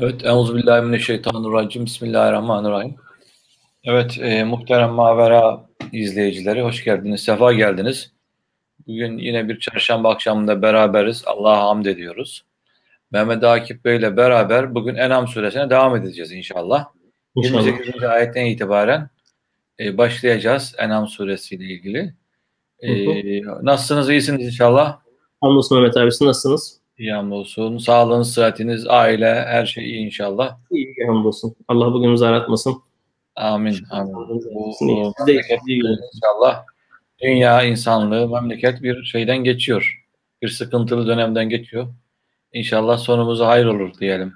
Evet, Euzubillahimineşşeytanirracim. Bismillahirrahmanirrahim. Evet, e, muhterem Mavera izleyicileri hoş geldiniz, sefa geldiniz. Bugün yine bir çarşamba akşamında beraberiz. Allah'a hamd ediyoruz. Mehmet Akif Bey ile beraber bugün Enam suresine devam edeceğiz inşallah. inşallah. 28. ayetten itibaren e, başlayacağız Enam suresiyle ilgili. E, nasılsınız, iyisiniz inşallah? Hamdolsun Mehmet abi, nasılsınız? İyi hamdolsun. Sağlığınız, sıhhatiniz, aile, her şey iyi inşallah. İyi hamdolsun. Allah bugünümüzü aratmasın. Amin. Amin. Bu, inşallah dünya insanlığı, memleket bir şeyden geçiyor. Bir sıkıntılı dönemden geçiyor. İnşallah sonumuzu hayır olur diyelim.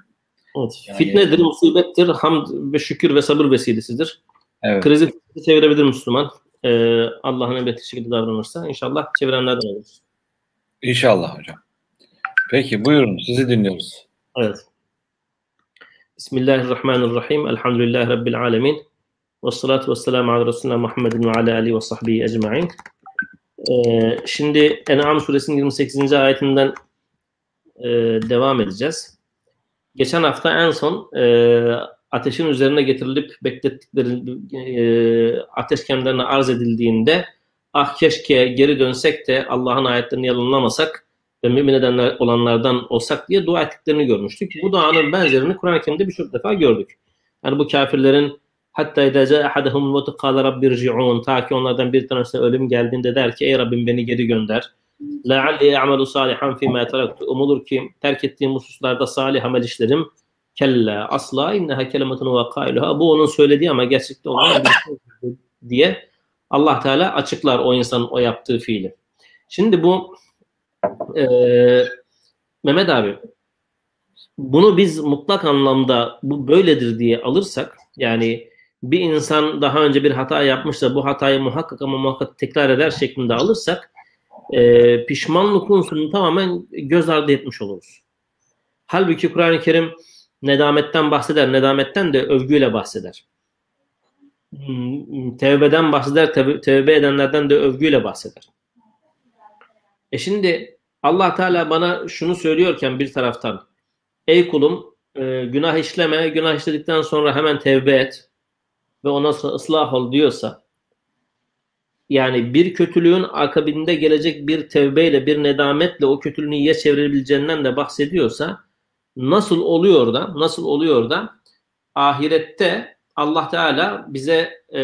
Evet. Yani, Fitnedir, musibettir, hamd ve şükür ve sabır vesilesidir. Evet. Krizi çevirebilir Müslüman. Ee, Allah'ın emrettiği şekilde davranırsa inşallah çevirenlerden olur. İnşallah hocam. Peki buyurun sizi dinliyoruz. Evet. Bismillahirrahmanirrahim. Elhamdülillahi Rabbil alemin. Ve salatu ve selamu ala Resulüne Muhammedin ve ala ve sahbihi ecma'in. Ee, şimdi En'am suresinin 28. ayetinden e, devam edeceğiz. Geçen hafta en son e, ateşin üzerine getirilip beklettikleri e, ateş kendilerine arz edildiğinde ah keşke geri dönsek de Allah'ın ayetlerini yalanlamasak ve mümin edenler olanlardan olsak diye dua ettiklerini görmüştük. Bu duanın benzerini Kur'an-ı Kerim'de birçok defa gördük. Yani bu kafirlerin hatta idâze ahadahum mutu kâle ta ki onlardan bir tanesi ölüm geldiğinde der ki ey Rabbim beni geri gönder. La Lealli amelu salihan fîmâ teraktu. Umulur ki terk ettiğim hususlarda salih amel işlerim. Kella asla inneha kelimetun ve kailuha. Bu onun söylediği ama gerçekte olan şey diye Allah Teala açıklar o insanın o yaptığı fiili. Şimdi bu e, Mehmet abi bunu biz mutlak anlamda bu böyledir diye alırsak yani bir insan daha önce bir hata yapmışsa bu hatayı muhakkak ama muhakkak tekrar eder şeklinde alırsak e, pişmanlık unsurunu tamamen göz ardı etmiş oluruz. Halbuki Kur'an-ı Kerim nedametten bahseder. Nedametten de övgüyle bahseder. Hmm, tevbeden bahseder. Tevbe edenlerden de övgüyle bahseder. E şimdi Allah Teala bana şunu söylüyorken bir taraftan ey kulum e, günah işleme, günah işledikten sonra hemen tevbe et ve ona sonra ıslah ol diyorsa yani bir kötülüğün akabinde gelecek bir tevbeyle, bir nedametle o kötülüğünü iyiye çevirebileceğinden de bahsediyorsa nasıl oluyor da, nasıl oluyor da ahirette Allah Teala bize e,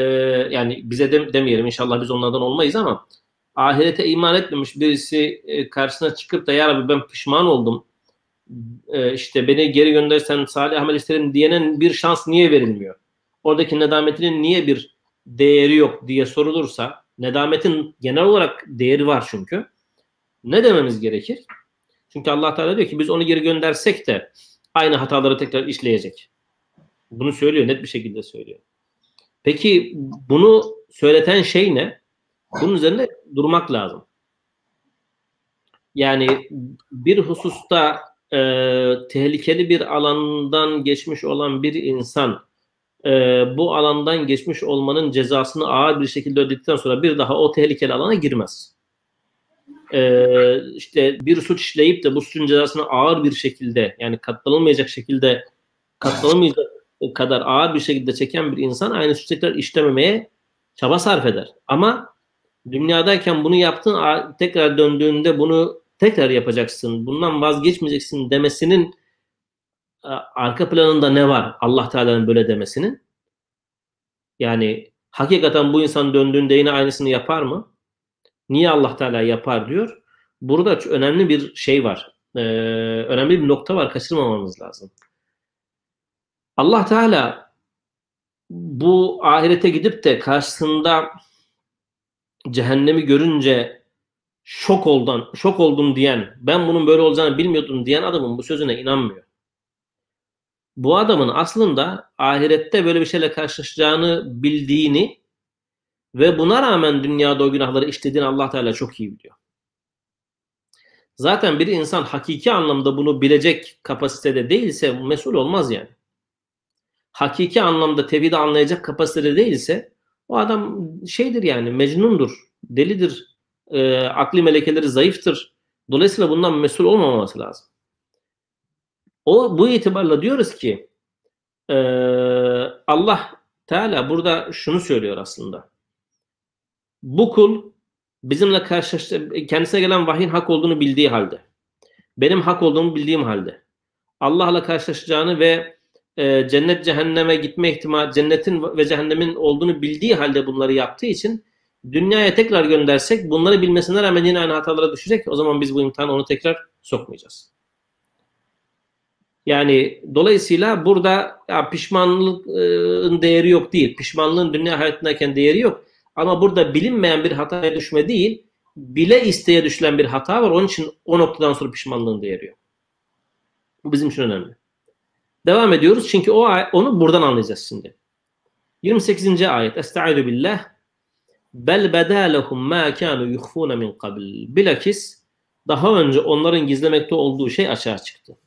yani bize de, demeyelim inşallah biz onlardan olmayız ama ahirete iman etmemiş birisi e, karşısına çıkıp da ya Rabbi ben pişman oldum e, işte beni geri göndersen salih amel isterim diyenen bir şans niye verilmiyor? Oradaki nedametinin niye bir değeri yok diye sorulursa nedametin genel olarak değeri var çünkü. Ne dememiz gerekir? Çünkü Allah Teala diyor ki biz onu geri göndersek de aynı hataları tekrar işleyecek. Bunu söylüyor, net bir şekilde söylüyor. Peki bunu söyleten şey ne? Bunun üzerinde durmak lazım. Yani bir hususta e, tehlikeli bir alandan geçmiş olan bir insan e, bu alandan geçmiş olmanın cezasını ağır bir şekilde ödedikten sonra bir daha o tehlikeli alana girmez. E, işte bir suç işleyip de bu suçun cezasını ağır bir şekilde yani katlanılmayacak şekilde katlanılmayacak kadar ağır bir şekilde çeken bir insan aynı suçu tekrar işlememeye çaba sarf eder. Ama dünyadayken bunu yaptın tekrar döndüğünde bunu tekrar yapacaksın. Bundan vazgeçmeyeceksin demesinin arka planında ne var? Allah Teala'nın böyle demesinin. Yani hakikaten bu insan döndüğünde yine aynısını yapar mı? Niye Allah Teala yapar diyor. Burada önemli bir şey var. Ee, önemli bir nokta var. Kaçırmamamız lazım. Allah Teala bu ahirete gidip de karşısında cehennemi görünce şok oldum, şok oldum diyen, ben bunun böyle olacağını bilmiyordum diyen adamın bu sözüne inanmıyor. Bu adamın aslında ahirette böyle bir şeyle karşılaşacağını bildiğini ve buna rağmen dünyada o günahları işlediğini Allah Teala çok iyi biliyor. Zaten bir insan hakiki anlamda bunu bilecek kapasitede değilse mesul olmaz yani. Hakiki anlamda tevhidi anlayacak kapasitede değilse o adam şeydir yani mecnundur, delidir, e, akli melekeleri zayıftır. Dolayısıyla bundan mesul olmaması lazım. O bu itibarla diyoruz ki e, Allah Teala burada şunu söylüyor aslında. Bu kul bizimle karşılaştı kendisine gelen vahyin hak olduğunu bildiği halde benim hak olduğumu bildiğim halde Allah'la karşılaşacağını ve e, cennet cehenneme gitme ihtimali cennetin ve cehennemin olduğunu bildiği halde bunları yaptığı için dünyaya tekrar göndersek bunları bilmesine rağmen yine aynı hatalara düşecek. O zaman biz bu imtihanı onu tekrar sokmayacağız. Yani dolayısıyla burada ya pişmanlığın değeri yok değil. Pişmanlığın dünya hayatındayken değeri yok. Ama burada bilinmeyen bir hataya düşme değil, bile isteye düşülen bir hata var. Onun için o noktadan sonra pişmanlığın değeri yok. Bu bizim için önemli. Devam ediyoruz çünkü o onu buradan anlayacağız şimdi. 28. ayet. Estaizu billah. Bel bedalehum ma kanu yukhfuna min qabl. Bilakis daha önce onların gizlemekte olduğu şey açığa çıktı.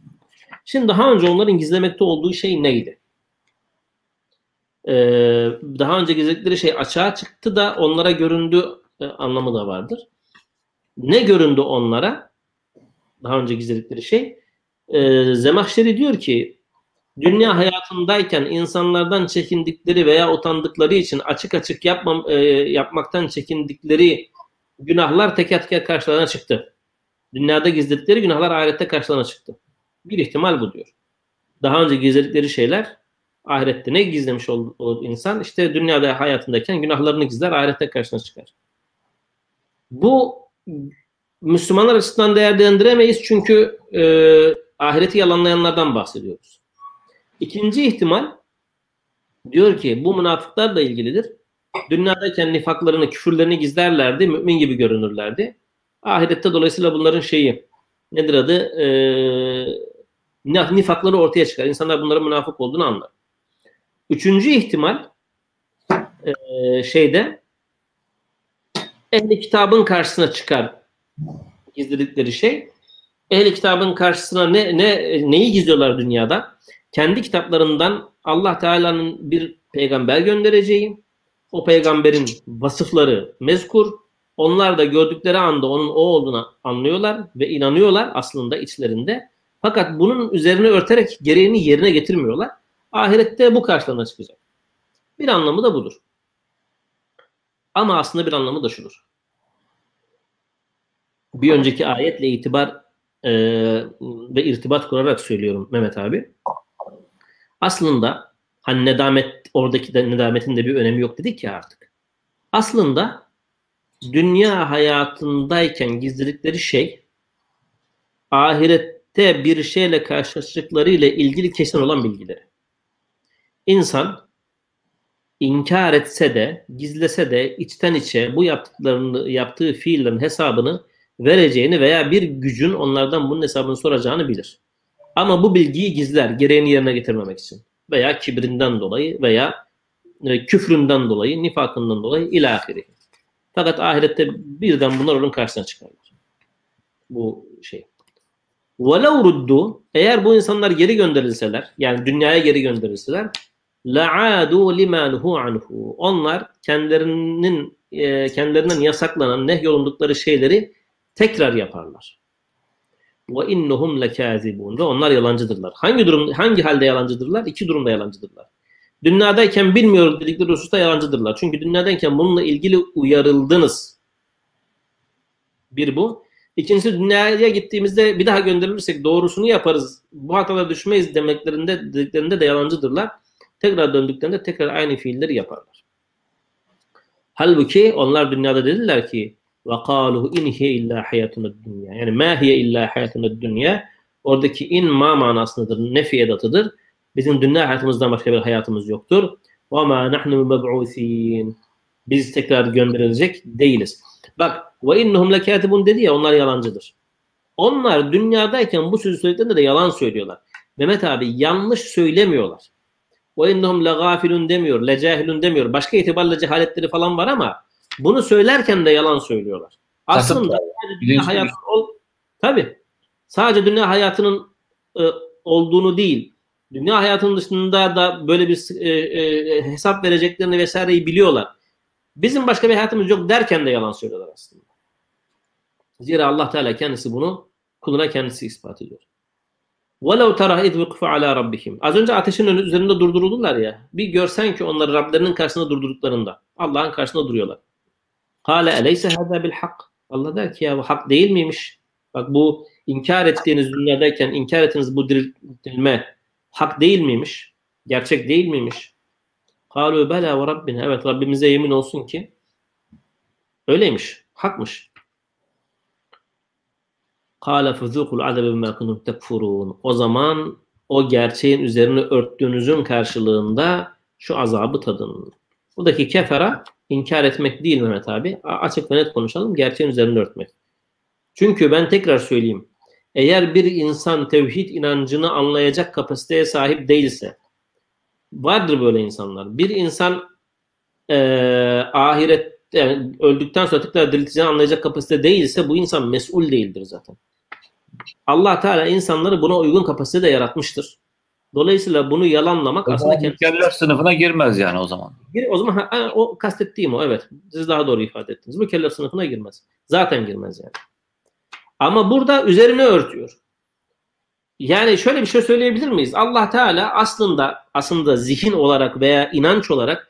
Şimdi daha önce onların gizlemekte olduğu şey neydi? Ee, daha önce gizledikleri şey açığa çıktı da onlara göründü e, anlamı da vardır. Ne göründü onlara? Daha önce gizledikleri şey. Ee, Zemahşeri diyor ki dünya hayatındayken insanlardan çekindikleri veya utandıkları için açık açık yapmam, e, yapmaktan çekindikleri günahlar teker teker karşılarına çıktı. Dünyada gizledikleri günahlar ahirette karşılarına çıktı. Bir ihtimal bu diyor. Daha önce gizledikleri şeyler ahirette ne gizlemiş olur, olur insan? İşte dünyada hayatındayken günahlarını gizler, ahirette karşına çıkar. Bu Müslümanlar açısından değerlendiremeyiz çünkü e, ahireti yalanlayanlardan bahsediyoruz. İkinci ihtimal diyor ki bu münafıklarla ilgilidir. Dünyadayken nifaklarını, küfürlerini gizlerlerdi, mümin gibi görünürlerdi. Ahirette dolayısıyla bunların şeyi nedir adı? Ee, nifakları ortaya çıkar. İnsanlar bunların münafık olduğunu anlar. Üçüncü ihtimal e, şeyde ehli kitabın karşısına çıkar gizledikleri şey. Ehli kitabın karşısına ne, ne neyi gizliyorlar dünyada? Kendi kitaplarından Allah Teala'nın bir peygamber göndereceği, o peygamberin vasıfları mezkur, onlar da gördükleri anda onun o olduğunu anlıyorlar ve inanıyorlar aslında içlerinde. Fakat bunun üzerine örterek gereğini yerine getirmiyorlar. Ahirette bu karşılarına çıkacak. Bir anlamı da budur. Ama aslında bir anlamı da şudur. Bir önceki ayetle itibar e, ve irtibat kurarak söylüyorum Mehmet abi. Aslında hani nedamet oradaki de nedametin de bir önemi yok dedik ya artık. Aslında dünya hayatındayken gizledikleri şey ahirette bir şeyle karşılaştıkları ile ilgili kesin olan bilgileri. İnsan inkar etse de, gizlese de içten içe bu yaptıklarını, yaptığı fiillerin hesabını vereceğini veya bir gücün onlardan bunun hesabını soracağını bilir. Ama bu bilgiyi gizler gereğini yerine getirmemek için. Veya kibrinden dolayı veya e, küfründen dolayı, nifakından dolayı ilahiri. Fakat ahirette birden bunlar onun karşısına çıkarlar. Bu şey. وَلَوْ ruddu Eğer bu insanlar geri gönderilseler, yani dünyaya geri gönderilseler لَعَادُوا لِمَا anhu. Onlar kendilerinin e, kendilerinden yasaklanan, nehyolundukları şeyleri tekrar yaparlar. Ve innahum lekazibun ve onlar yalancıdırlar. Hangi durum hangi halde yalancıdırlar? İki durumda yalancıdırlar. Dünyadayken bilmiyor dedikleri hususta yalancıdırlar. Çünkü dünyadayken bununla ilgili uyarıldınız. Bir bu. İkincisi dünyaya gittiğimizde bir daha gönderilirsek doğrusunu yaparız. Bu hatalara düşmeyiz demeklerinde dediklerinde de yalancıdırlar. Tekrar döndüklerinde tekrar aynı fiilleri yaparlar. Halbuki onlar dünyada dediler ki ve kalu in hiye illa hayatuna dünya. Yani ma hiye illa hayatuna dünya. Oradaki in ma manasındadır. Nefi edatıdır. Bizim dünya hayatımızdan başka bir hayatımız yoktur. Ve ma nahnu meb'usin. Biz tekrar gönderilecek değiliz. Bak ve innehum lekatibun dedi ya onlar yalancıdır. Onlar dünyadayken bu sözü söylediklerinde de yalan söylüyorlar. Mehmet abi yanlış söylemiyorlar. Ve innehum legafilun demiyor, lecahilun demiyor. Başka itibarla cehaletleri falan var ama bunu söylerken de yalan söylüyorlar. Aslında sadece dünya hayatı ol, tabi sadece dünya hayatının e, olduğunu değil, dünya hayatının dışında da böyle bir e, e, hesap vereceklerini vesaireyi biliyorlar. Bizim başka bir hayatımız yok derken de yalan söylüyorlar aslında. Zira Allah Teala kendisi bunu kuluna kendisi ispat ediyor. وَلَوْ تَرَى اِذْ وِقْفَ عَلَى رَبِّهِمْ Az önce ateşin önü- üzerinde durduruldular ya. Bir görsen ki onları Rablerinin karşısında durdurduklarında. Allah'ın karşısında duruyorlar. Kale eleyse hâzâ bil hak. Allah der ki ya bu hak değil miymiş? Bak bu inkar ettiğiniz dünyadayken inkar ettiğiniz bu dirilme hak değil miymiş? Gerçek değil miymiş? Kalu bela ve rabbine. Evet Rabbimize yemin olsun ki öyleymiş. Hakmış. Kale fuzukul azabe bima kuntum. O zaman o gerçeğin üzerine örttüğünüzün karşılığında şu azabı tadın. Buradaki kefera inkar etmek değil Mehmet abi. Açık ve net konuşalım. Gerçeğin üzerine örtmek. Çünkü ben tekrar söyleyeyim. Eğer bir insan tevhid inancını anlayacak kapasiteye sahip değilse vardır böyle insanlar. Bir insan eee ahiret yani öldükten sonra tekrar dirilteceğini anlayacak kapasite değilse bu insan mesul değildir zaten. Allah Teala insanları buna uygun kapasitede yaratmıştır. Dolayısıyla bunu yalanlamak O aslında mükellef sınıfına girmez yani o zaman. Gir, o zaman ha, ha, o kastettiğim o evet. Siz daha doğru ifade ettiniz. Mükellef sınıfına girmez. Zaten girmez yani. Ama burada üzerine örtüyor. Yani şöyle bir şey söyleyebilir miyiz? Allah Teala aslında aslında zihin olarak veya inanç olarak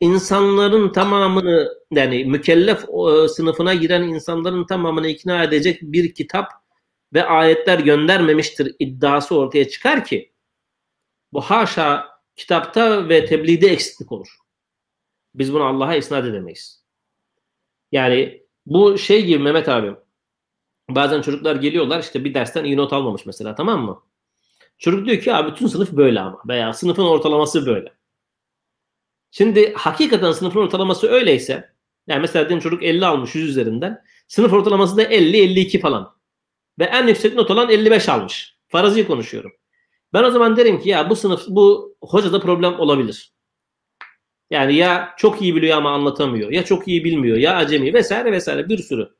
insanların tamamını yani mükellef e, sınıfına giren insanların tamamını ikna edecek bir kitap ve ayetler göndermemiştir iddiası ortaya çıkar ki bu haşa kitapta ve tebliğde eksiklik olur. Biz bunu Allah'a isnat edemeyiz. Yani bu şey gibi Mehmet abi. Bazen çocuklar geliyorlar işte bir dersten iyi not almamış mesela tamam mı? Çocuk diyor ki ya bütün sınıf böyle ama veya sınıfın ortalaması böyle. Şimdi hakikaten sınıfın ortalaması öyleyse yani mesela diyelim çocuk 50 almış 100 üzerinden sınıf ortalaması da 50-52 falan. Ve en yüksek not olan 55 almış. Farazi konuşuyorum. Ben o zaman derim ki ya bu sınıf bu hocada problem olabilir. Yani ya çok iyi biliyor ama anlatamıyor. Ya çok iyi bilmiyor. Ya acemi vesaire vesaire bir sürü.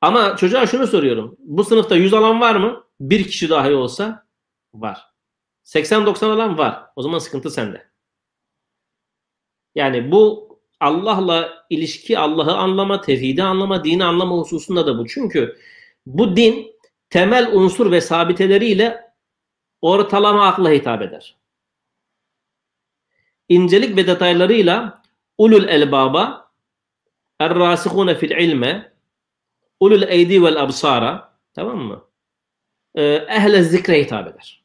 Ama çocuğa şunu soruyorum. Bu sınıfta 100 alan var mı? Bir kişi dahi olsa var. 80-90 alan var. O zaman sıkıntı sende. Yani bu Allah'la ilişki, Allah'ı anlama, tevhidi anlama, dini anlama hususunda da bu. Çünkü bu din temel unsur ve sabiteleriyle ortalama akla hitap eder. İncelik ve detaylarıyla ulul elbaba er-rasihune fil ilme ulul eydi vel absara tamam mı? Ee, ehle zikre hitap eder.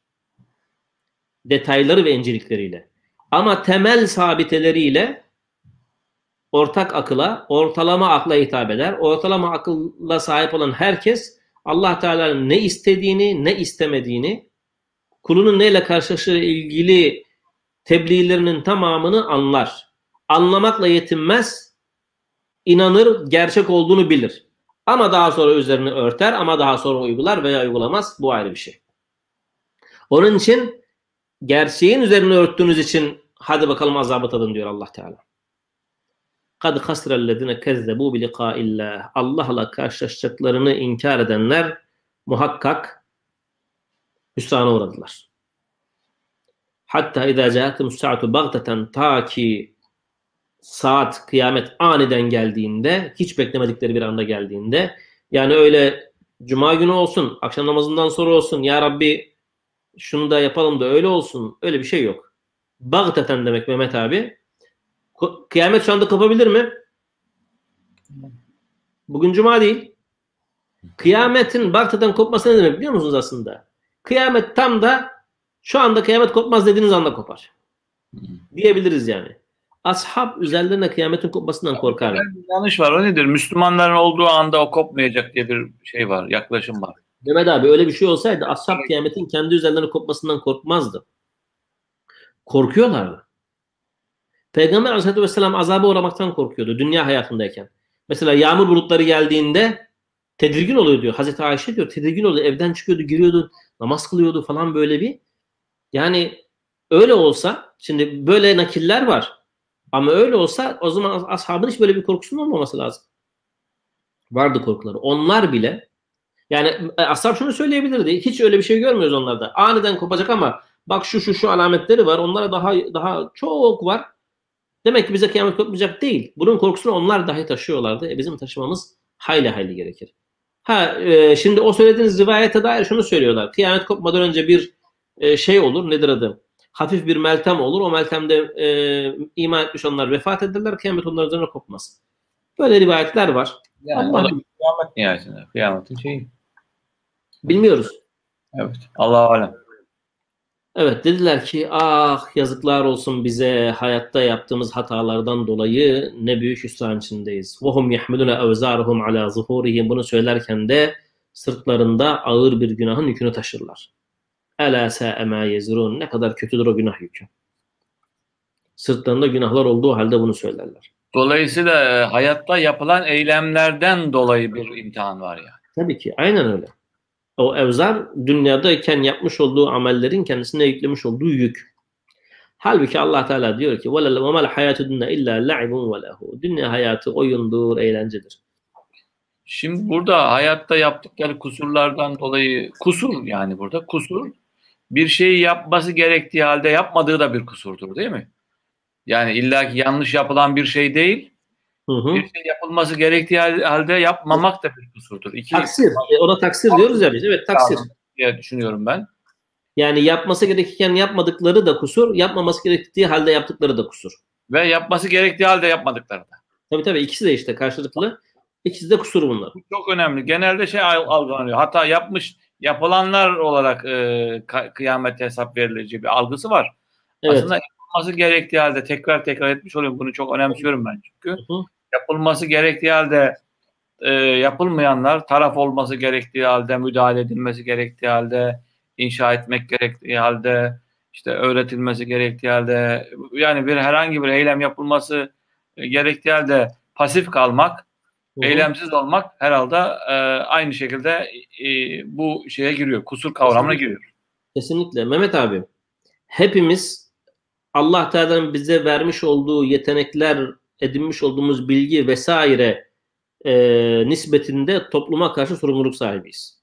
Detayları ve incelikleriyle. Ama temel sabiteleriyle ortak akıla, ortalama akla hitap eder. Ortalama akılla sahip olan herkes Allah Teala'nın ne istediğini, ne istemediğini, kulunun neyle karşılaştığı ilgili tebliğlerinin tamamını anlar. Anlamakla yetinmez, inanır, gerçek olduğunu bilir. Ama daha sonra üzerine örter ama daha sonra uygular veya uygulamaz. Bu ayrı bir şey. Onun için gerçeğin üzerine örttüğünüz için hadi bakalım azabı tadın diyor Allah Teala. Kad hasrellezine kezzebu bi liqa'illah. Allah'la karşılaşacaklarını inkar edenler muhakkak hüsrana uğradılar. Hatta idâ câetum sa'atu bagteten ta ki saat kıyamet aniden geldiğinde hiç beklemedikleri bir anda geldiğinde yani öyle cuma günü olsun akşam namazından sonra olsun ya Rabbi şunu da yapalım da öyle olsun öyle bir şey yok. Bagteten demek Mehmet abi kıyamet şu anda kopabilir mi? Bugün cuma değil. Kıyametin bagteten kopması ne demek biliyor musunuz aslında? Kıyamet tam da şu anda kıyamet kopmaz dediğiniz anda kopar. Diyebiliriz yani. Ashab üzerlerine kıyametin kopmasından korkar. Yanlış var. O nedir? Müslümanların olduğu anda o kopmayacak diye bir şey var. Yaklaşım var. Mehmet abi öyle bir şey olsaydı ashab kıyametin kendi üzerlerine kopmasından korkmazdı. Korkuyorlardı. Peygamber aleyhissalatü vesselam azaba uğramaktan korkuyordu dünya hayatındayken. Mesela yağmur bulutları geldiğinde tedirgin oluyor diyor. Hazreti Ayşe diyor tedirgin oluyor. Evden çıkıyordu, giriyordu, namaz kılıyordu falan böyle bir. Yani öyle olsa şimdi böyle nakiller var. Ama öyle olsa o zaman ashabın hiç böyle bir korkusunun olmaması lazım. Vardı korkuları. Onlar bile yani ashab şunu söyleyebilirdi. Hiç öyle bir şey görmüyoruz onlarda. Aniden kopacak ama bak şu şu şu alametleri var. Onlara daha daha çok var. Demek ki bize kıyamet kopmayacak değil. Bunun korkusunu onlar dahi taşıyorlardı. E bizim taşımamız hayli hayli gerekir. Ha e, şimdi o söylediğiniz rivayete dair şunu söylüyorlar. Kıyamet kopmadan önce bir e, şey olur. Nedir adı? Hafif bir meltem olur. O meltemde e, iman etmiş onlar vefat ederler. Kıyamet onların üzerine kopmaz. Böyle rivayetler var. Yani Allah- kıyamet nihayetinde. Kıyametin şeyi. Bilmiyoruz. Evet. Allah alem. Evet dediler ki ah yazıklar olsun bize hayatta yaptığımız hatalardan dolayı ne büyük hüsran içindeyiz. وَهُمْ يَحْمِلُونَ اَوْزَارُهُمْ عَلَى ظُهُورِهِمْ Bunu söylerken de sırtlarında ağır bir günahın yükünü taşırlar. اَلَا سَاءَ مَا يَزِرُونَ Ne kadar kötüdür o günah yükü. Sırtlarında günahlar olduğu halde bunu söylerler. Dolayısıyla e, hayatta yapılan eylemlerden dolayı bir imtihan var yani. Tabii ki aynen öyle. O evzar dünyadayken yapmış olduğu amellerin kendisine yüklemiş olduğu yük. Halbuki Allah Teala diyor ki وَمَا الْحَيَاتُ دُنَّ اِلَّا لَعِبٌ وَلَهُ Dünya hayatı oyundur, eğlencedir. Şimdi burada hayatta yaptıkları kusurlardan dolayı kusur yani burada kusur bir şeyi yapması gerektiği halde yapmadığı da bir kusurdur değil mi? Yani illaki yanlış yapılan bir şey değil, Hı hı. bir şey yapılması gerektiği halde yapmamak da bir kusurdur. İki Taksir. E, ona taksir diyoruz ya biz. Evet taksir. diye düşünüyorum ben. Yani yapması gerekirken yapmadıkları da kusur, yapmaması gerektiği halde yaptıkları da kusur. Ve yapması gerektiği halde yapmadıkları da. Tabii tabii ikisi de işte karşılıklı. İkisi de kusur bunlar. Bu çok önemli. Genelde şey al- algılanıyor. Hata yapmış, yapılanlar olarak e, kıyamete hesap verilecek bir algısı var. Evet. Aslında yapılması gerektiği halde tekrar tekrar etmiş oluyorum. Bunu çok önemsiyorum ben çünkü. Hı hı. Yapılması gerektiği halde e, yapılmayanlar, taraf olması gerektiği halde, müdahale edilmesi gerektiği halde, inşa etmek gerektiği halde, işte öğretilmesi gerektiği halde, yani bir herhangi bir eylem yapılması e, gerektiği halde pasif kalmak, Hı hı. eylemsiz olmak herhalde e, aynı şekilde e, bu şeye giriyor. Kusur kavramına Kesinlikle. giriyor. Kesinlikle. Mehmet abi, hepimiz Allah Teala'nın bize vermiş olduğu yetenekler, edinmiş olduğumuz bilgi vesaire e, nispetinde topluma karşı sorumluluk sahibiyiz.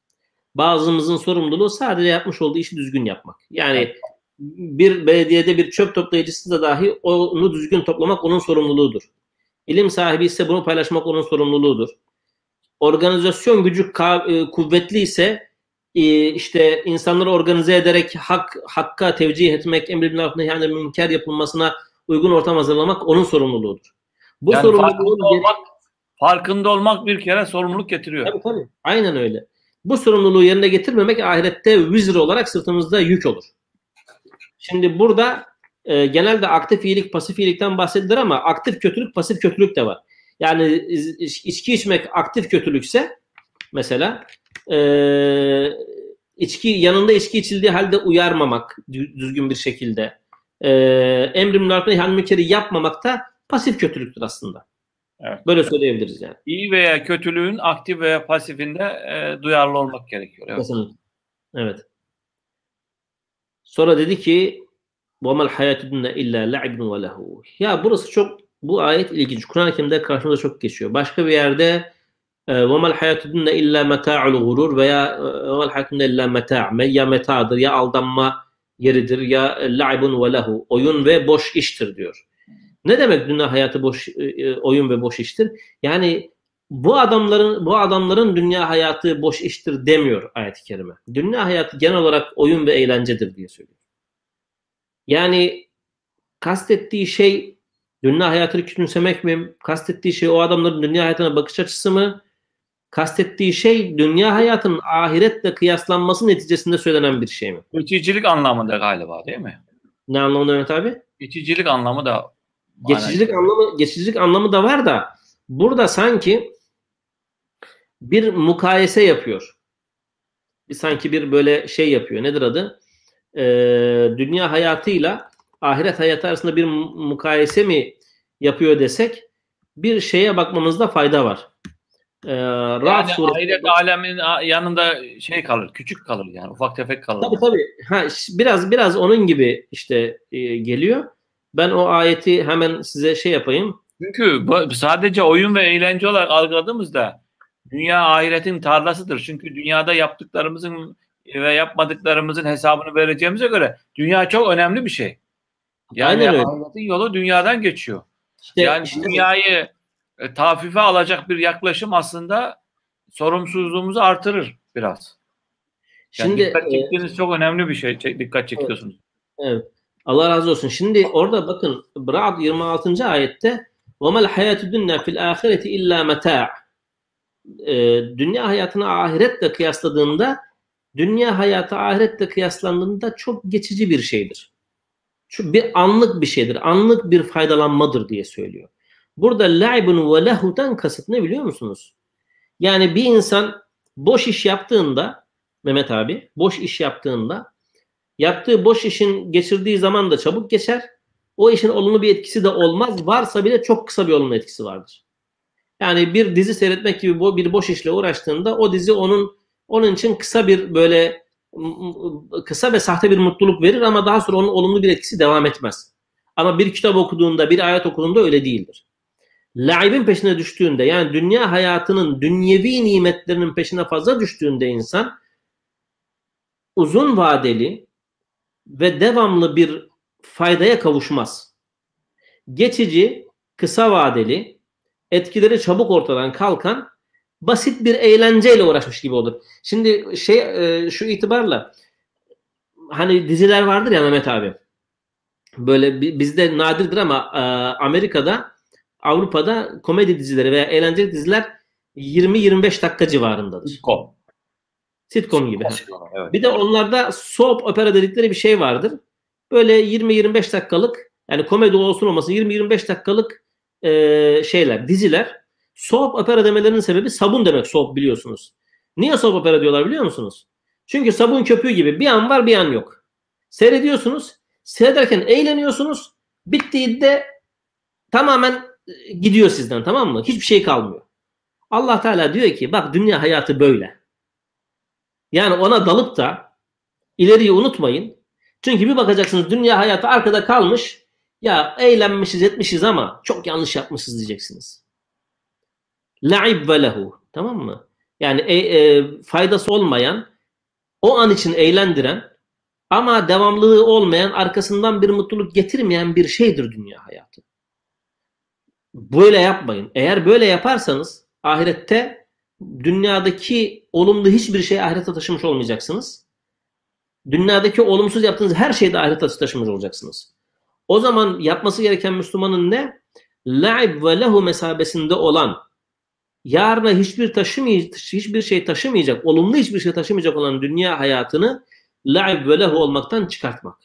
Bazımızın sorumluluğu sadece yapmış olduğu işi düzgün yapmak. Yani bir belediyede bir çöp toplayıcısı da dahi onu düzgün toplamak onun sorumluluğudur. İlim sahibi ise bunu paylaşmak onun sorumluluğudur. Organizasyon gücü e, kuvvetli ise işte insanları organize ederek hak hakka tevcih etmek, emri bil maruf nehy anil münker yapılmasına uygun ortam hazırlamak onun sorumluluğudur. Bu Yani sorumluluğu farkında olmak, farkında olmak bir kere sorumluluk getiriyor. Tabii tabii. Aynen öyle. Bu sorumluluğu yerine getirmemek ahirette vizir olarak sırtımızda yük olur. Şimdi burada e, genelde aktif iyilik, pasif iyilikten bahsedilir ama aktif kötülük, pasif kötülük de var. Yani içki içmek aktif kötülükse mesela e, içki yanında içki içildiği halde uyarmamak dü- düzgün bir şekilde e, emrim maruf mükeri yapmamak da pasif kötülüktür aslında. Evet. Böyle söyleyebiliriz yani. İyi veya kötülüğün aktif veya pasifinde e, duyarlı olmak gerekiyor. Evet. Kesinlikle. Evet. Sonra dedi ki وَمَا الْحَيَاتُ دُنَّ اِلَّا لَعِبٌ وَلَهُ Ya burası çok, bu ayet ilginç. Kur'an-ı Kerim'de karşımıza çok geçiyor. Başka bir yerde e, وَمَا الْحَيَاتُ دُنَّ اِلَّا مَتَاعُ الْغُرُورِ veya e, وَمَا الْحَيَاتُ دُنَّ اِلَّا مَتَاعٌ ya metadır ya aldanma yeridir ya la'ibun ve lehu oyun ve boş iştir diyor. Ne demek dünya hayatı boş e, e, oyun ve boş iştir? Yani bu adamların bu adamların dünya hayatı boş iştir demiyor ayet-i kerime. Dünya hayatı genel olarak oyun ve eğlencedir diye söylüyor. Yani kastettiği şey dünya hayatını küçümsemek mi? Kastettiği şey o adamların dünya hayatına bakış açısı mı? Kastettiği şey dünya hayatının ahiretle kıyaslanması neticesinde söylenen bir şey mi? Geçicilik anlamında galiba değil mi? Ne anlamında Mehmet abi? Geçicilik anlamı da Geçicilik anlamı geçicilik anlamı da var da burada sanki bir mukayese yapıyor. Bir sanki bir böyle şey yapıyor. Nedir adı? Ee, dünya hayatıyla ahiret hayatı arasında bir mu- mukayese mi yapıyor desek bir şeye bakmamızda fayda var. Ee, Ra'd yani suresi- ahiret aleminin yanında şey kalır, küçük kalır yani ufak tefek kalır. Tabii tabii. Ha, biraz biraz onun gibi işte e, geliyor. Ben o ayeti hemen size şey yapayım. Çünkü bu sadece oyun ve eğlence olarak algıladığımızda dünya ahiretin tarlasıdır. Çünkü dünyada yaptıklarımızın ve yapmadıklarımızın hesabını vereceğimize göre dünya çok önemli bir şey. Yani Aynen öyle. ahiretin yolu dünyadan geçiyor. İşte, yani işte- dünyayı e, tafife alacak bir yaklaşım aslında sorumsuzluğumuzu artırır biraz. Yani Şimdi dikkat e, çektiğiniz çok önemli bir şey. Çek- Dikkat çekiyorsunuz. Evet. Allah razı olsun. Şimdi orada bakın Ra'd 26. ayette وَمَا الْحَيَاتُ الدُّنْيَا فِي الْآخِرَةِ اِلَّا مَتَاعٌ Ee, Dünya hayatını ahiretle kıyasladığında dünya hayatı ahiretle kıyaslandığında çok geçici bir şeydir. Şu bir anlık bir şeydir. Anlık bir faydalanmadır diye söylüyor. Burada la'ibun ve lehu'dan kasıt ne biliyor musunuz? Yani bir insan boş iş yaptığında Mehmet abi boş iş yaptığında yaptığı boş işin geçirdiği zaman da çabuk geçer. O işin olumlu bir etkisi de olmaz. Varsa bile çok kısa bir olumlu etkisi vardır. Yani bir dizi seyretmek gibi bir boş işle uğraştığında o dizi onun onun için kısa bir böyle kısa ve sahte bir mutluluk verir ama daha sonra onun olumlu bir etkisi devam etmez. Ama bir kitap okuduğunda, bir ayet okuduğunda öyle değildir. Laibin peşine düştüğünde yani dünya hayatının dünyevi nimetlerinin peşine fazla düştüğünde insan uzun vadeli ve devamlı bir faydaya kavuşmaz. Geçici, kısa vadeli, etkileri çabuk ortadan kalkan basit bir eğlenceyle uğraşmış gibi olur. Şimdi şey e, şu itibarla hani diziler vardır ya Mehmet abi. Böyle bi- bizde nadirdir ama e, Amerika'da, Avrupa'da komedi dizileri veya eğlenceli diziler 20-25 dakika civarındadır. Sitcom. Sitcom gibi. Evet. Bir de onlarda soap opera dedikleri bir şey vardır. Böyle 20-25 dakikalık yani komedi olsun olmasın 20-25 dakikalık e, şeyler, diziler. Soap opera demelerinin sebebi sabun demek soap biliyorsunuz. Niye soap opera diyorlar biliyor musunuz? Çünkü sabun köpüğü gibi bir an var bir an yok. Seyrediyorsunuz. Seyrederken eğleniyorsunuz. Bittiğinde tamamen gidiyor sizden tamam mı? Hiçbir şey kalmıyor. Allah Teala diyor ki bak dünya hayatı böyle. Yani ona dalıp da ileriyi unutmayın. Çünkü bir bakacaksınız dünya hayatı arkada kalmış. Ya eğlenmişiz etmişiz ama çok yanlış yapmışız diyeceksiniz. La'ib ve lehu. Tamam mı? Yani e, e, faydası olmayan, o an için eğlendiren ama devamlılığı olmayan, arkasından bir mutluluk getirmeyen bir şeydir dünya hayatı. Böyle yapmayın. Eğer böyle yaparsanız ahirette dünyadaki olumlu hiçbir şey ahirete taşımış olmayacaksınız. Dünyadaki olumsuz yaptığınız her şeyde ahirete taşımış olacaksınız. O zaman yapması gereken Müslümanın ne? La'ib ve lehu mesabesinde olan yarına hiçbir taşımayacak, hiçbir şey taşımayacak, olumlu hiçbir şey taşımayacak olan dünya hayatını la'ib ve lehu olmaktan çıkartmak.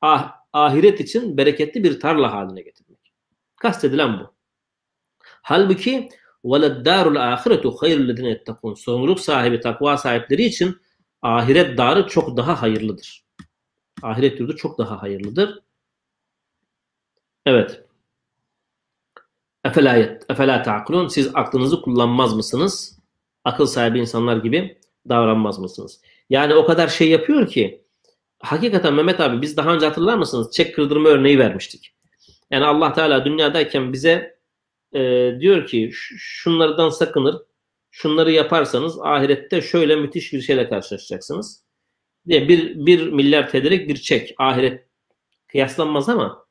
Ah, ahiret için bereketli bir tarla haline getirmek. Kastedilen bu. Halbuki وَلَدَّارُ الْآخِرَةُ خَيْرُ الَّذِينَ يَتَّقُونَ Sorumluluk sahibi, takva sahipleri için ahiret darı çok daha hayırlıdır. Ahiret yurdu çok daha hayırlıdır. Evet. Efela, efela ta'kulun. Siz aklınızı kullanmaz mısınız? Akıl sahibi insanlar gibi davranmaz mısınız? Yani o kadar şey yapıyor ki hakikaten Mehmet abi biz daha önce hatırlar mısınız? Çek kırdırma örneği vermiştik. Yani Allah Teala dünyadayken bize e, diyor ki "Ş- şunlardan sakınır. Şunları yaparsanız ahirette şöyle müthiş bir şeyle karşılaşacaksınız. Diye bir, bir milyar TL'lik bir çek. Ahiret kıyaslanmaz ama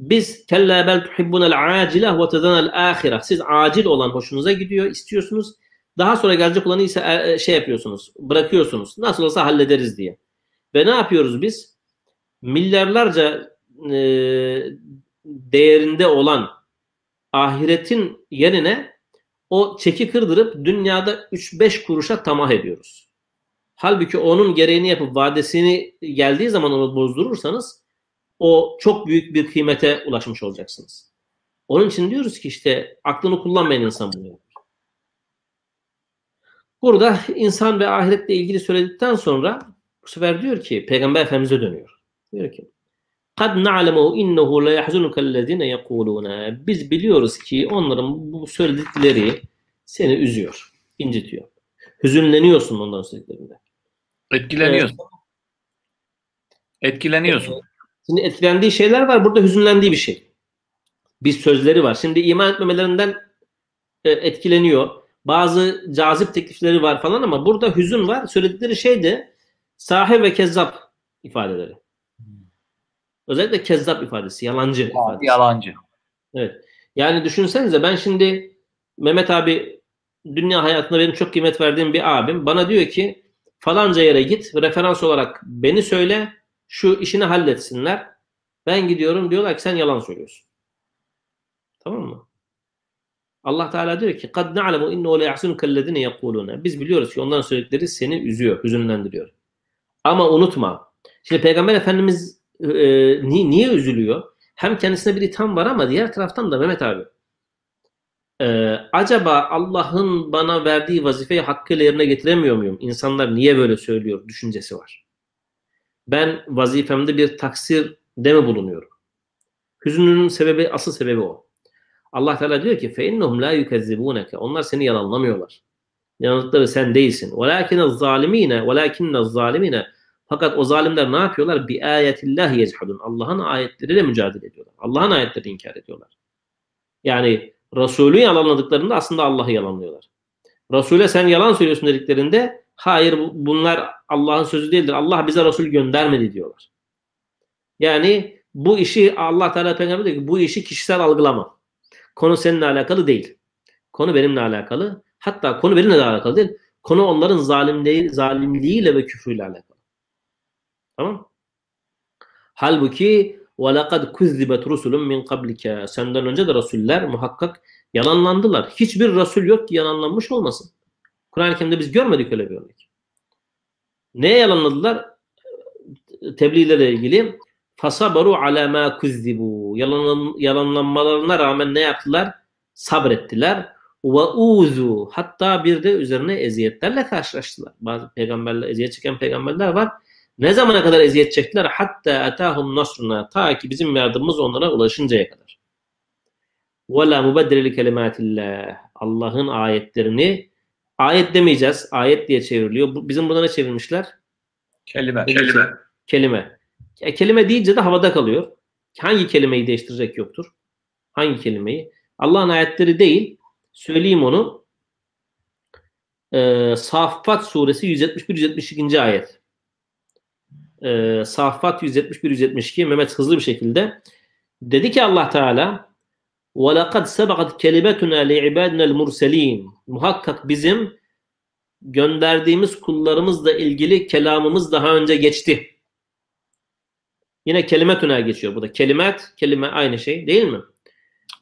biz kella bel tuhibbunel acile ve tedanel ahire. Siz acil olan hoşunuza gidiyor, istiyorsunuz. Daha sonra gelecek olanı ise e, e, şey yapıyorsunuz, bırakıyorsunuz. Nasıl olsa hallederiz diye. Ve ne yapıyoruz biz? Milyarlarca e, değerinde olan ahiretin yerine o çeki kırdırıp dünyada 3-5 kuruşa tamah ediyoruz. Halbuki onun gereğini yapıp vadesini geldiği zaman onu bozdurursanız o çok büyük bir kıymete ulaşmış olacaksınız. Onun için diyoruz ki işte aklını kullanmayan insan bunu yapar. Burada insan ve ahiretle ilgili söyledikten sonra bu sefer diyor ki Peygamber Efendimiz'e dönüyor. Diyor ki قَدْ نَعْلَمُهُ اِنَّهُ لَيَحْزُنُكَ الَّذِينَ يَقُولُونَ Biz biliyoruz ki onların bu söyledikleri seni üzüyor, incitiyor. Hüzünleniyorsun ondan söylediklerinde. Etkileniyorsun. Etkileniyorsun. Şimdi etkilendiği şeyler var. Burada hüzünlendiği bir şey. Bir sözleri var. Şimdi iman etmemelerinden e, etkileniyor. Bazı cazip teklifleri var falan ama burada hüzün var. Söyledikleri şey de sahir ve kezzap ifadeleri. Özellikle kezzap ifadesi, yalancı ifadesi. Yalancı. Evet. Yani düşünsenize ben şimdi Mehmet abi dünya hayatında benim çok kıymet verdiğim bir abim bana diyor ki falanca yere git referans olarak beni söyle şu işini halletsinler. Ben gidiyorum diyorlar ki sen yalan söylüyorsun. Tamam mı? Allah Teala diyor ki kad na'lemu innehu la yahsunuka ellezine yekuluna. Biz biliyoruz ki onların söyledikleri seni üzüyor, hüzünlendiriyor. Ama unutma. Şimdi Peygamber Efendimiz e, niye, niye üzülüyor? Hem kendisine bir itham var ama diğer taraftan da Mehmet abi ee, acaba Allah'ın bana verdiği vazifeyi hakkıyla yerine getiremiyor muyum? İnsanlar niye böyle söylüyor düşüncesi var. Ben vazifemde bir taksir de mi bulunuyorum? Hüznünün sebebi, asıl sebebi o. Allah Teala diyor ki فَاِنَّهُمْ لَا يُكَذِّبُونَكَ Onlar seni yalanlamıyorlar. Yanıltları sen değilsin. وَلَاكِنَ الظَّالِم۪ينَ وَلَاكِنَّ الظَّالِم۪ينَ fakat o zalimler ne yapıyorlar? Bi ayetillah yechadun. Allah'ın ayetleriyle mücadele ediyorlar. Allah'ın ayetlerini inkar ediyorlar. Yani Resulü yalanladıklarında aslında Allah'ı yalanlıyorlar. Resul'e sen yalan söylüyorsun dediklerinde hayır bunlar Allah'ın sözü değildir. Allah bize Resul göndermedi diyorlar. Yani bu işi Allah Teala Peygamber diyor ki bu işi kişisel algılama. Konu seninle alakalı değil. Konu benimle alakalı. Hatta konu benimle de alakalı değil. Konu onların zalimliği, zalimliğiyle ve küfrüyle alakalı. Tamam? Halbuki وَلَقَدْ كُذِّبَتْ رُسُلٌ مِنْ قَبْلِكَ Senden önce de Resuller muhakkak yalanlandılar. Hiçbir Resul yok ki yalanlanmış olmasın. Kur'an-ı Kerim'de biz görmedik öyle bir örnek. Neye yalanladılar? Tebliğle ilgili fasabaru ala ma kuzzibu yalan, yalanlanmalarına rağmen ne yaptılar? Sabrettiler. Ve uzu hatta bir de üzerine eziyetlerle karşılaştılar. Bazı peygamberler eziyet çeken peygamberler var. Ne zamana kadar eziyet çektiler? Hatta etahum nasruna ta ki bizim yardımımız onlara ulaşıncaya kadar. Ve la mubeddele kelimatillah. Allah'ın ayetlerini ayet demeyeceğiz. Ayet diye çevriliyor. Bizim burada ne çevirmişler? Kelime. Kelime. Kelime. E, kelime deyince de havada kalıyor. Hangi kelimeyi değiştirecek yoktur? Hangi kelimeyi? Allah'ın ayetleri değil. Söyleyeyim onu. Ee, Saffat suresi 171-172. ayet Ee, Saffat 171-172 Mehmet hızlı bir şekilde dedi ki Allah Teala وَلَقَدْ سَبَقَتْ كَلِمَتُنَا لِعِبَادِنَا الْمُرْسَلِينَ Muhakkak bizim gönderdiğimiz kullarımızla ilgili kelamımız daha önce geçti. Yine kelimetüne geçiyor burada. Kelimet, kelime aynı şey değil mi?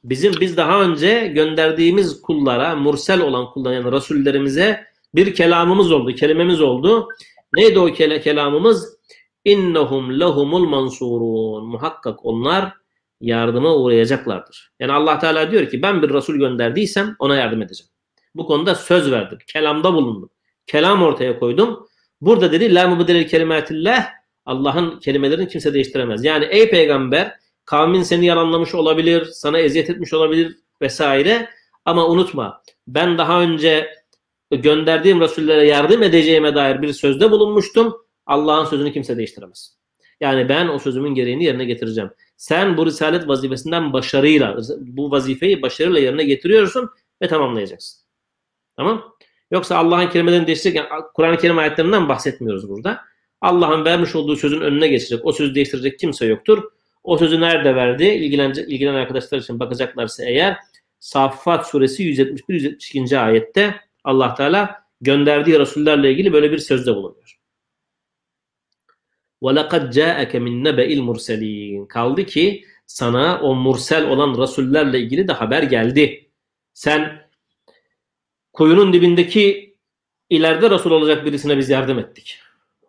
Bizim biz daha önce gönderdiğimiz kullara, mursel olan kullara yani rasullerimize bir kelamımız oldu, kelimemiz oldu. Neydi o kel kelamımız? İnnehum lehumul mansurun. Muhakkak onlar yardıma uğrayacaklardır. Yani Allah Teala diyor ki ben bir Resul gönderdiysem ona yardım edeceğim. Bu konuda söz verdim. Kelamda bulundum. Kelam ortaya koydum. Burada dedi la mubeddelil kelimatillah Allah'ın kelimelerini kimse değiştiremez. Yani ey peygamber kavmin seni yalanlamış olabilir, sana eziyet etmiş olabilir vesaire ama unutma ben daha önce gönderdiğim Resullere yardım edeceğime dair bir sözde bulunmuştum. Allah'ın sözünü kimse değiştiremez. Yani ben o sözümün gereğini yerine getireceğim. Sen bu risalet vazifesinden başarıyla, bu vazifeyi başarıyla yerine getiriyorsun ve tamamlayacaksın. Tamam? Yoksa Allah'ın kelimelerini değiştirecek, yani Kur'an-ı Kerim ayetlerinden bahsetmiyoruz burada. Allah'ın vermiş olduğu sözün önüne geçecek, o sözü değiştirecek kimse yoktur. O sözü nerede verdi? İlgilenecek, ilgilenen arkadaşlar için bakacaklarsa eğer Saffat suresi 171-172. ayette Allah Teala gönderdiği Resullerle ilgili böyle bir sözde bulunuyor. وَلَقَدْ جَاءَكَ مِنْ نَبَئِ الْمُرْسَلِينَ Kaldı ki sana o mursel olan Resullerle ilgili de haber geldi. Sen kuyunun dibindeki ileride Resul olacak birisine biz yardım ettik.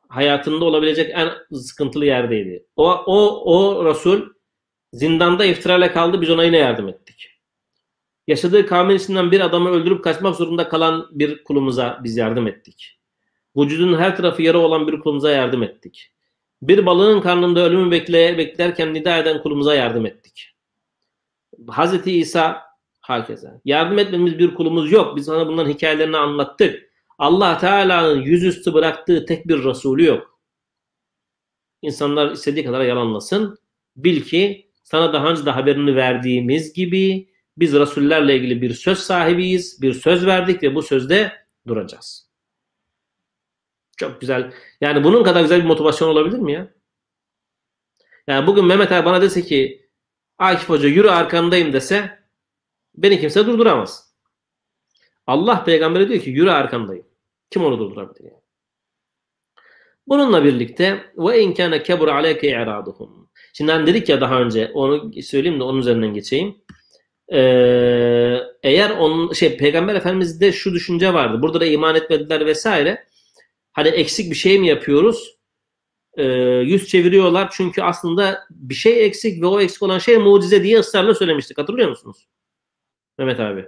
Hayatında olabilecek en sıkıntılı yerdeydi. O, o, o Resul zindanda iftirayla kaldı biz ona yine yardım ettik. Yaşadığı kavmin içinden bir adamı öldürüp kaçmak zorunda kalan bir kulumuza biz yardım ettik. Vücudunun her tarafı yara olan bir kulumuza yardım ettik. Bir balığın karnında ölümü bekleye, beklerken nida eden kulumuza yardım ettik. Hazreti İsa hakeza. Yardım etmemiz bir kulumuz yok. Biz sana bunların hikayelerini anlattık. Allah Teala'nın yüzüstü bıraktığı tek bir Resulü yok. İnsanlar istediği kadar yalanlasın. Bil ki sana daha önce de haberini verdiğimiz gibi biz Resullerle ilgili bir söz sahibiyiz. Bir söz verdik ve bu sözde duracağız. Çok güzel. Yani bunun kadar güzel bir motivasyon olabilir mi ya? Yani bugün Mehmet abi bana dese ki Akif Hoca yürü arkandayım dese beni kimse durduramaz. Allah peygambere diyor ki yürü arkandayım. Kim onu durdurabilir yani? Bununla birlikte ve in kana kebur aleyke i'raduhum. Şimdi hani dedik ya daha önce onu söyleyeyim de onun üzerinden geçeyim. Ee, eğer onun şey peygamber efendimizde şu düşünce vardı. Burada da iman etmediler vesaire. Hani eksik bir şey mi yapıyoruz? Ee, yüz çeviriyorlar çünkü aslında bir şey eksik ve o eksik olan şey mucize diye ısrarla söylemiştik. Hatırlıyor musunuz? Mehmet abi.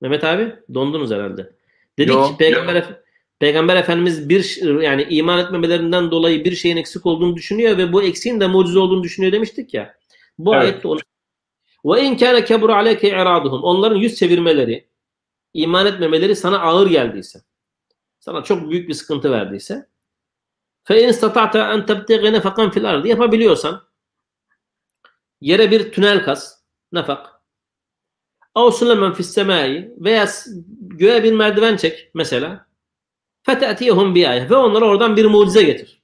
Mehmet abi dondunuz herhalde. Dedik ki peygamber Efe- peygamber efendimiz bir yani iman etmemelerinden dolayı bir şeyin eksik olduğunu düşünüyor ve bu eksiğin de mucize olduğunu düşünüyor demiştik ya. Bu Evet. ayette onu ve in kana kebur aleyke i'raduhum. Onların yüz çevirmeleri, iman etmemeleri sana ağır geldiyse, sana çok büyük bir sıkıntı verdiyse fe in istata'ta en tebtegi nefakan fil ardı yapabiliyorsan yere bir tünel kaz nefak Av sulemen fis semai veya göğe bir merdiven çek mesela. Fete'tiyehum bi ayet ve onlara oradan bir mucize getir.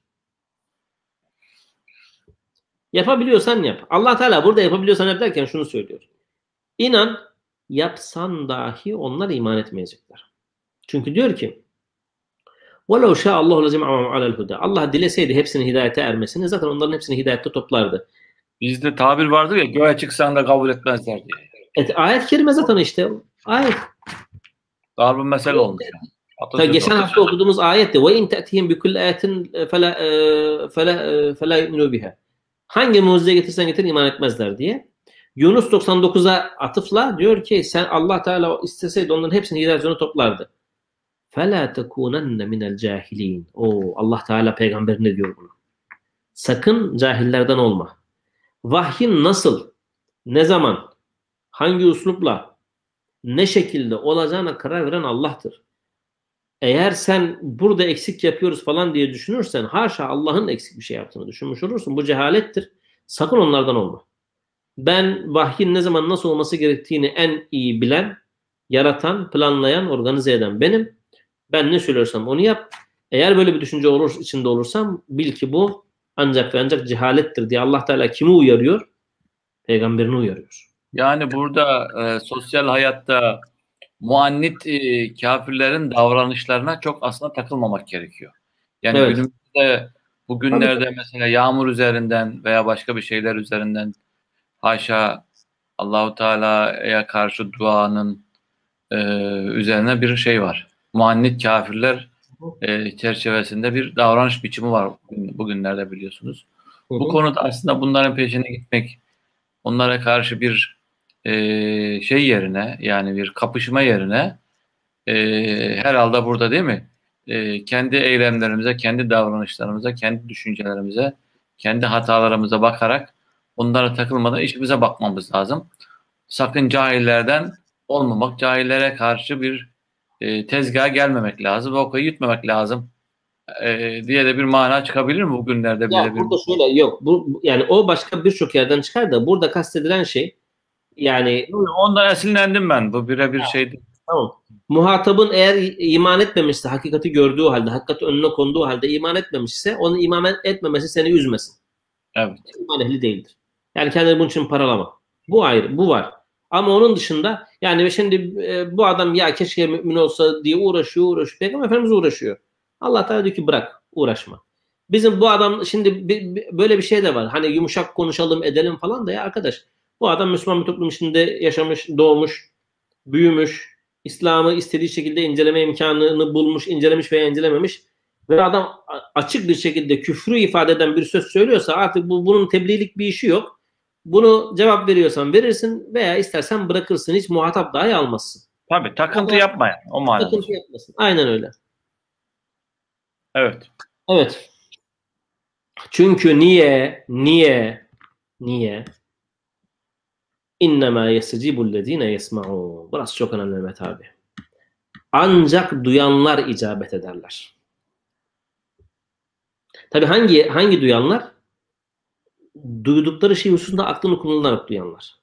Yapabiliyorsan yap. Allah Teala burada yapabiliyorsan yap derken şunu söylüyor. İnan yapsan dahi onlar iman etmeyecekler. Çünkü diyor ki وَلَوْ شَاءَ اللّٰهُ لَجَمْعَهُمْ عَلَى الْهُدَى Allah dileseydi hepsinin hidayete ermesini zaten onların hepsini hidayette toplardı. Bizde tabir vardır ya göğe çıksan da kabul etmezler diye. Et, ayet kerime zaten işte ayet. Darbe mesele olmuş. yani. Ta Atasözü geçen olmuş. hafta okuduğumuz ayette ve in ta'tihim bi kulli ayetin fela e, fela e, fela yu'minu biha. Hangi mucize getirsen getir iman etmezler diye. Yunus 99'a atıfla diyor ki sen Allah Teala isteseydi onların hepsini hidayetle toplardı. Fela tekunenne minel cahilin. O Allah Teala peygamberine diyor bunu. Sakın cahillerden olma. Vahyin nasıl, ne zaman, hangi uslupla, ne şekilde olacağına karar veren Allah'tır eğer sen burada eksik yapıyoruz falan diye düşünürsen haşa Allah'ın eksik bir şey yaptığını düşünmüş olursun. Bu cehalettir. Sakın onlardan olma. Ben vahyin ne zaman nasıl olması gerektiğini en iyi bilen, yaratan, planlayan, organize eden benim. Ben ne söylüyorsam onu yap. Eğer böyle bir düşünce olur, içinde olursam bil ki bu ancak ve ancak cehalettir diye Allah Teala kimi uyarıyor? Peygamberini uyarıyor. Yani burada e, sosyal hayatta muannit e, kafirlerin davranışlarına çok aslında takılmamak gerekiyor. Yani Evet. günümüzde bugünlerde mesela yağmur üzerinden veya başka bir şeyler üzerinden haşa Allahu Teala'ya karşı duanın e, üzerine bir şey var. Muannit kafirler e, çerçevesinde bir davranış biçimi var bugün- bugünlerde biliyorsunuz. Bu konuda aslında bunların peşine gitmek, onlara karşı bir e, şey yerine yani bir kapışma yerine e, herhalde burada değil mi? E, kendi eylemlerimize, kendi davranışlarımıza, kendi düşüncelerimize, kendi hatalarımıza bakarak onlara takılmadan işimize bakmamız lazım. Sakın cahillerden olmamak, cahillere karşı bir e, tezgaha gelmemek lazım okayı yutmamak lazım e, diye de bir mana çıkabilir mi bugünlerde Ya bile bir burada şöyle yok. Bu, yani o başka birçok yerden çıkar da burada kastedilen şey yani Ondan esinlendim ben. Bu birebir şeydi. Tamam. Muhatabın eğer iman etmemişse, hakikati gördüğü halde, hakikat önüne konduğu halde iman etmemişse, onun iman etmemesi seni üzmesin. Evet. İman ehli değildir. Yani kendini bunun için paralama. Bu ayrı, bu var. Ama onun dışında yani şimdi e, bu adam ya keşke mümin olsa diye uğraşıyor, uğraşıyor. Peygamber Efendimiz uğraşıyor. Allah Teala diyor ki bırak, uğraşma. Bizim bu adam şimdi böyle bir şey de var. Hani yumuşak konuşalım, edelim falan da ya arkadaş. Bu adam Müslüman bir toplum içinde yaşamış, doğmuş, büyümüş, İslam'ı istediği şekilde inceleme imkanını bulmuş, incelemiş veya incelememiş ve adam açık bir şekilde küfrü ifade eden bir söz söylüyorsa artık bu bunun tebliğlik bir işi yok. Bunu cevap veriyorsan verirsin veya istersen bırakırsın. Hiç muhatap dahi almazsın. Tabii takıntı Ama- yapma yani. O manada. Takıntı yapmasın. Aynen öyle. Evet. Evet. Çünkü niye, niye, niye? İnnemâ yesecibüllezîne yesma'ûn. Burası çok önemli Mehmet abi. Ancak duyanlar icabet ederler. Tabi hangi hangi duyanlar? Duydukları şey hususunda aklını kullanarak duyanlar.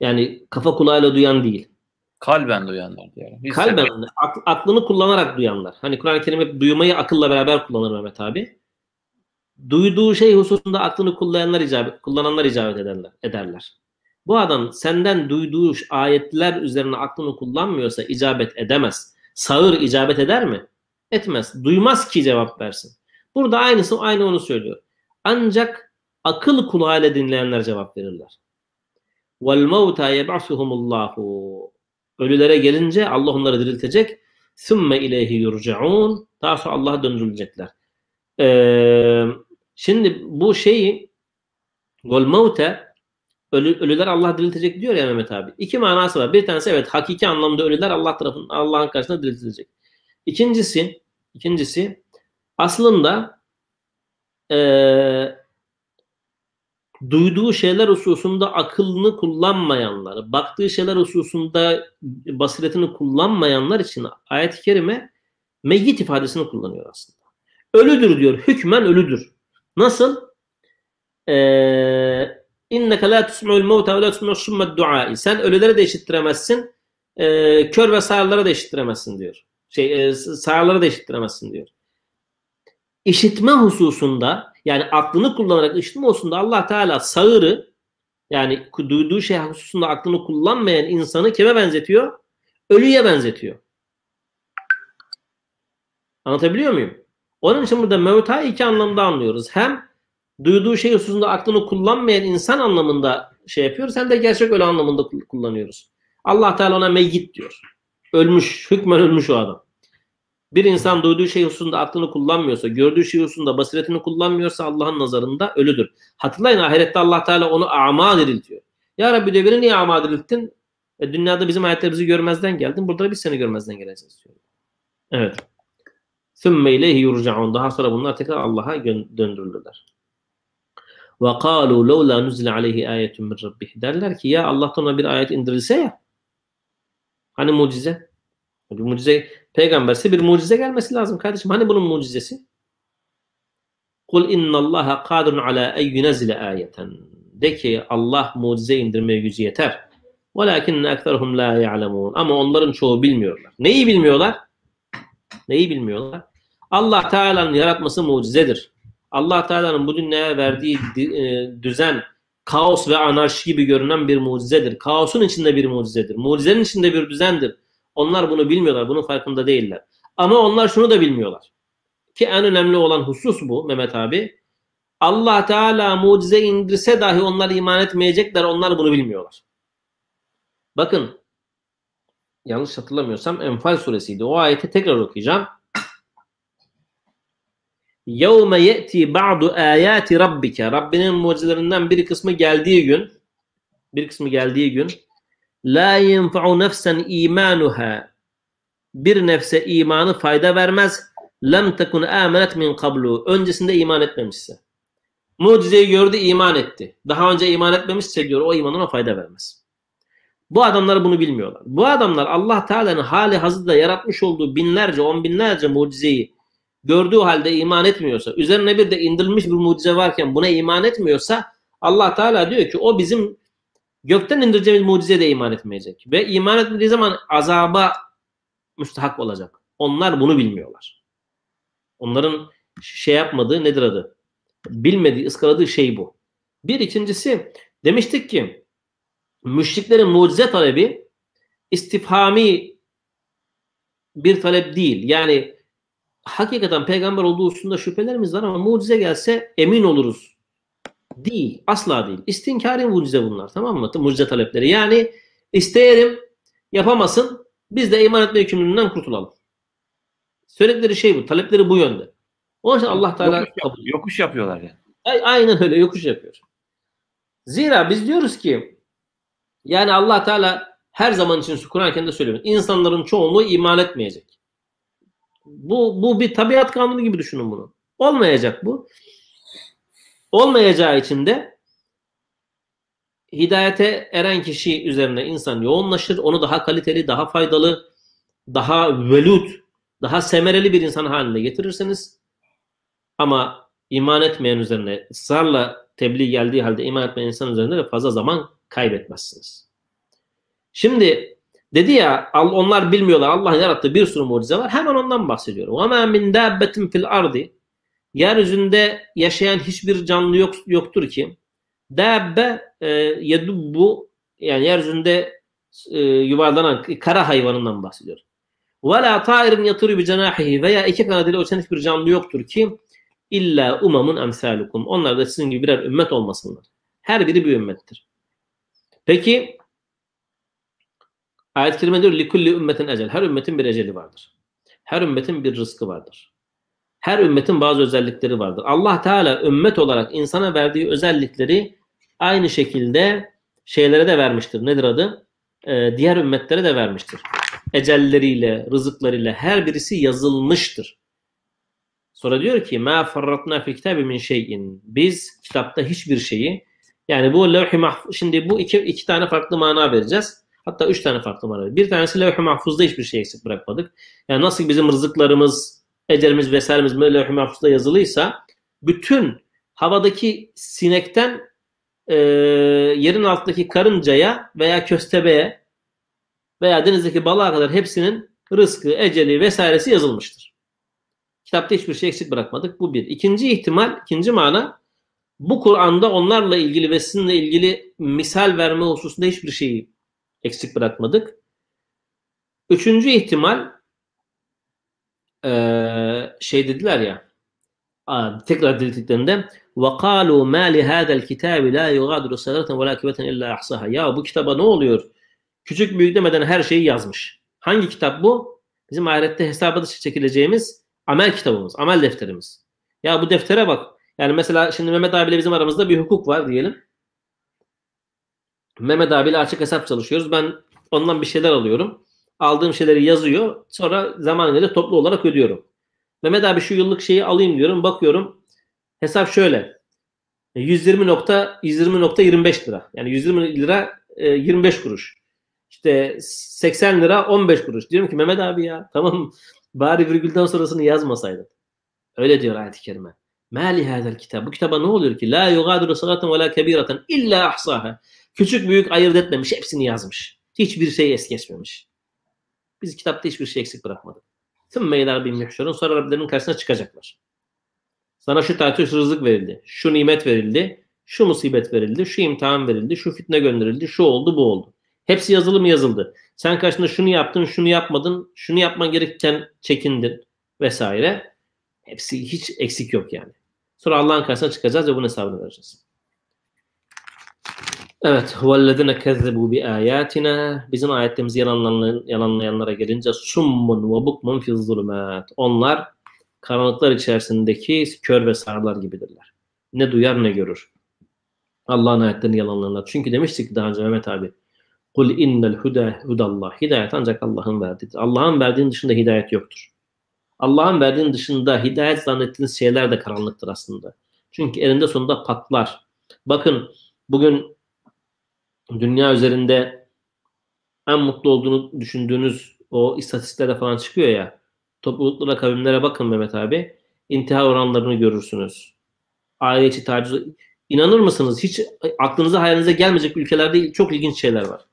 Yani kafa kulağıyla duyan değil. Kalben duyanlar diyelim. Biz Kalben, ak- aklını kullanarak duyanlar. Hani Kur'an-ı Kerim hep duymayı akılla beraber kullanır Mehmet abi. Duyduğu şey hususunda aklını kullayanlar icabet, kullananlar icabet ederler. ederler. Bu adam senden duyduğu ayetler üzerine aklını kullanmıyorsa icabet edemez. Sağır icabet eder mi? Etmez. Duymaz ki cevap versin. Burada aynısı aynı onu söylüyor. Ancak akıl kulağıyla dinleyenler cevap verirler. Vel mevta yeb'asuhumullahu. Ölülere gelince Allah onları diriltecek. Sümme ileyhi yurcaun. Daha sonra Allah'a döndürülecekler. Ee, şimdi bu şeyi vel mevte ölü, ölüler Allah diriltecek diyor ya Mehmet abi. İki manası var. Bir tanesi evet hakiki anlamda ölüler Allah tarafından Allah'ın karşısında diriltilecek. İkincisi ikincisi aslında eee duyduğu şeyler hususunda akılını kullanmayanlar, baktığı şeyler hususunda basiretini kullanmayanlar için ayet-i kerime meyyit ifadesini kullanıyor aslında. Ölüdür diyor. Hükmen ölüdür. Nasıl? Ee, İnneke la tusmi'ul mevta ve la tusmi'us summed duai. Sen ölüleri de işittiremezsin. E, kör ve sağırlara da işittiremezsin diyor. Şey, e, sağırlara da işittiremezsin diyor. İşitme hususunda yani aklını kullanarak işitme hususunda Allah Teala sağırı yani duyduğu şey hususunda aklını kullanmayan insanı kime benzetiyor? Ölüye benzetiyor. Anlatabiliyor muyum? Onun için burada mevta iki anlamda anlıyoruz. Hem duyduğu şey hususunda aklını kullanmayan insan anlamında şey yapıyoruz. Hem de gerçek ölü anlamında kullanıyoruz. Allah Teala ona meyyit diyor. Ölmüş, hükmen ölmüş o adam. Bir insan duyduğu şey hususunda aklını kullanmıyorsa, gördüğü şey hususunda basiretini kullanmıyorsa Allah'ın nazarında ölüdür. Hatırlayın ahirette Allah Teala onu ama diriltiyor. Ya Rabbi diyor beni niye ama dirilttin? E, dünyada bizim ayetlerimizi görmezden geldin. Burada da biz seni görmezden geleceğiz diyor. Evet. ثُمَّ اِلَيْهِ يُرْجَعُونَ Daha sonra bunlar tekrar Allah'a döndürülürler. وَقَالُوا لَوْ لَا نُزِلَ عَلَيْهِ آيَةٌ مِنْ رَبِّهِ Derler ki ya Allah'tan ona bir ayet indirilse ya. Hani mucize? Bir mucize peygamberse bir mucize gelmesi lazım kardeşim. Hani bunun mucizesi? Kul innallaha kadirun ala en yunzile ayeten. De ki Allah mucize indirmeye gücü yeter. Velakinne ekserhum la ya'lemun. Ama onların çoğu bilmiyorlar. Neyi bilmiyorlar? Neyi bilmiyorlar? Allah Teala'nın yaratması mucizedir. Allah Teala'nın bu dünyaya verdiği e, düzen, kaos ve anarşi gibi görünen bir mucizedir. Kaosun içinde bir mucizedir. Mucizenin içinde bir düzendir. Onlar bunu bilmiyorlar. Bunun farkında değiller. Ama onlar şunu da bilmiyorlar. Ki en önemli olan husus bu Mehmet abi. Allah Teala mucize indirse dahi onlar iman etmeyecekler. Onlar bunu bilmiyorlar. Bakın yanlış hatırlamıyorsam Enfal suresiydi. O ayeti tekrar okuyacağım. يَوْمَ يَأْتِي بَعْضُ آيَاتِ رَبِّكَ Rabbinin mucizelerinden bir kısmı geldiği gün bir kısmı geldiği gün La yenfa'u nefsen imanuha. Bir nefse imanı fayda vermez. Lem tekun amenet min kablu. Öncesinde iman etmemişse. Mucizeyi gördü, iman etti. Daha önce iman etmemişse diyor o iman ona fayda vermez. Bu adamlar bunu bilmiyorlar. Bu adamlar Allah Teala'nın hali hazırda yaratmış olduğu binlerce, on binlerce mucizeyi gördüğü halde iman etmiyorsa, üzerine bir de indirilmiş bir mucize varken buna iman etmiyorsa Allah Teala diyor ki o bizim gökten indireceğimiz mucize de iman etmeyecek. Ve iman etmediği zaman azaba müstahak olacak. Onlar bunu bilmiyorlar. Onların şey yapmadığı nedir adı? Bilmediği, ıskaladığı şey bu. Bir ikincisi demiştik ki müşriklerin mucize talebi istifhami bir talep değil. Yani hakikaten peygamber olduğu hususunda şüphelerimiz var ama mucize gelse emin oluruz. Değil. Asla değil. İstinkari mucize bunlar. Tamam mı? Mucize talepleri. Yani isteyelim yapamasın. Biz de iman etme yükümlülüğünden kurtulalım. Söyledikleri şey bu. Talepleri bu yönde. Onun için Allah Teala yokuş, yap, yokuş yapıyorlar yani. Aynen öyle yokuş yapıyor. Zira biz diyoruz ki yani Allah Teala her zaman için Kur'an kendi söylüyor. İnsanların çoğunluğu iman etmeyecek. Bu, bu bir tabiat kanunu gibi düşünün bunu. Olmayacak bu. Olmayacağı için de hidayete eren kişi üzerine insan yoğunlaşır. Onu daha kaliteli, daha faydalı, daha velud, daha semereli bir insan haline getirirseniz ama iman etmeyen üzerine ısrarla tebliğ geldiği halde iman etmeyen insan üzerinde de fazla zaman kaybetmezsiniz. Şimdi dedi ya onlar bilmiyorlar Allah'ın yarattığı bir sürü mucize var. Hemen ondan bahsediyorum. وَمَا مِنْ دَابَّةٍ fil ardi Yeryüzünde yaşayan hiçbir canlı yok, yoktur ki dabbe e, yedubbu yani yeryüzünde e, yuvarlanan kara hayvanından bahsediyor. Ve la ta'irin yaturu bi cenahihi veya iki kanadıyla uçan hiçbir canlı yoktur ki illa umamun emsalukum. Onlar da sizin gibi birer ümmet olmasınlar. Her biri bir ümmettir. Peki ayet-i kerime diyor likulli ümmetin ecel. Her ümmetin bir eceli vardır. Her ümmetin bir rızkı vardır. Her ümmetin bazı özellikleri vardır. Allah Teala ümmet olarak insana verdiği özellikleri aynı şekilde şeylere de vermiştir. Nedir adı? Ee, diğer ümmetlere de vermiştir. Ecelleriyle, rızıklarıyla her birisi yazılmıştır. Sonra diyor ki ma farratna fil kitabi min şeyin. Biz kitapta hiçbir şeyi yani bu levh-i mahfuz şimdi bu iki, iki tane farklı mana vereceğiz. Hatta üç tane farklı mana. Bir tanesi levh-i mahfuzda hiçbir şey eksik bırakmadık. Yani nasıl bizim rızıklarımız, ecelimiz vesairemiz levh-i mahfuzda yazılıysa bütün havadaki sinekten e, yerin altındaki karıncaya veya köstebeğe veya denizdeki balığa kadar hepsinin rızkı, eceli vesairesi yazılmıştır. Kitapta hiçbir şey eksik bırakmadık. Bu bir. İkinci ihtimal, ikinci mana bu Kur'an'da onlarla ilgili ve sizinle ilgili misal verme hususunda hiçbir şeyi eksik bırakmadık. Üçüncü ihtimal ee, şey dediler ya tekrar dilediklerinde وَقَالُوا مَا لِهَذَا الْكِتَابِ لَا يُغَادِرُ صَغِرَةً وَلَا كِبَةً اِلَّا اَحْصَهَا Ya bu kitaba ne oluyor? Küçük büyük demeden her şeyi yazmış. Hangi kitap bu? Bizim ahirette hesaba dışı çekileceğimiz amel kitabımız, amel defterimiz. Ya bu deftere bak. Yani mesela şimdi Mehmet abiyle bizim aramızda bir hukuk var diyelim. Mehmet abiyle açık hesap çalışıyoruz. Ben ondan bir şeyler alıyorum. Aldığım şeyleri yazıyor. Sonra zamanıyla toplu olarak ödüyorum. Mehmet abi şu yıllık şeyi alayım diyorum. Bakıyorum. Hesap şöyle. 120 nokta 120.25 lira. Yani 120 lira 25 kuruş. İşte 80 lira 15 kuruş. Diyorum ki Mehmet abi ya tamam bari virgülden sonrasını yazmasaydın. Öyle diyor ayet-i kerime. Ma li hadal. Bu kitaba ne oluyor ki? La yugadiru sagatan ve la kebiratan illa ahsaha. Küçük büyük ayırt etmemiş. Hepsini yazmış. Hiçbir şey es geçmemiş. Biz kitapta hiçbir şey eksik bırakmadık. Tüm meyler bin mehşurun sonra Rablerinin karşısına çıkacaklar. Sana şu tartış rızık verildi. Şu nimet verildi. Şu musibet verildi. Şu imtihan verildi. Şu fitne gönderildi. Şu oldu bu oldu. Hepsi yazılı mı yazıldı. Sen karşında şunu yaptın, şunu yapmadın, şunu yapman gerekirken çekindin vesaire. Hepsi hiç eksik yok yani. Sonra Allah'ın karşısına çıkacağız ve bunun hesabını vereceğiz. Evet, huvellezine kezzebu bi ayatina. Bizim ayetlerimizi yalanlayanlara gelince summun ve bukmun fi zulümat. Onlar karanlıklar içerisindeki kör ve sağırlar gibidirler. Ne duyar ne görür. Allah'ın ayetlerini yalanlayanlar. Çünkü demiştik daha önce Mehmet abi. Kul innel huda hudallah. Hidayet ancak Allah'ın verdiğidir. Allah'ın verdiğinin dışında hidayet yoktur. Allah'ın verdiğinin dışında hidayet zannettiğiniz şeyler de karanlıktır aslında. Çünkü elinde sonunda patlar. Bakın bugün dünya üzerinde en mutlu olduğunu düşündüğünüz o istatistiklere falan çıkıyor ya. Topluluklara, kavimlere bakın Mehmet abi. İntihar oranlarını görürsünüz. Aile içi taciz. İnanır mısınız? Hiç aklınıza hayalinize gelmeyecek ülkelerde çok ilginç şeyler var.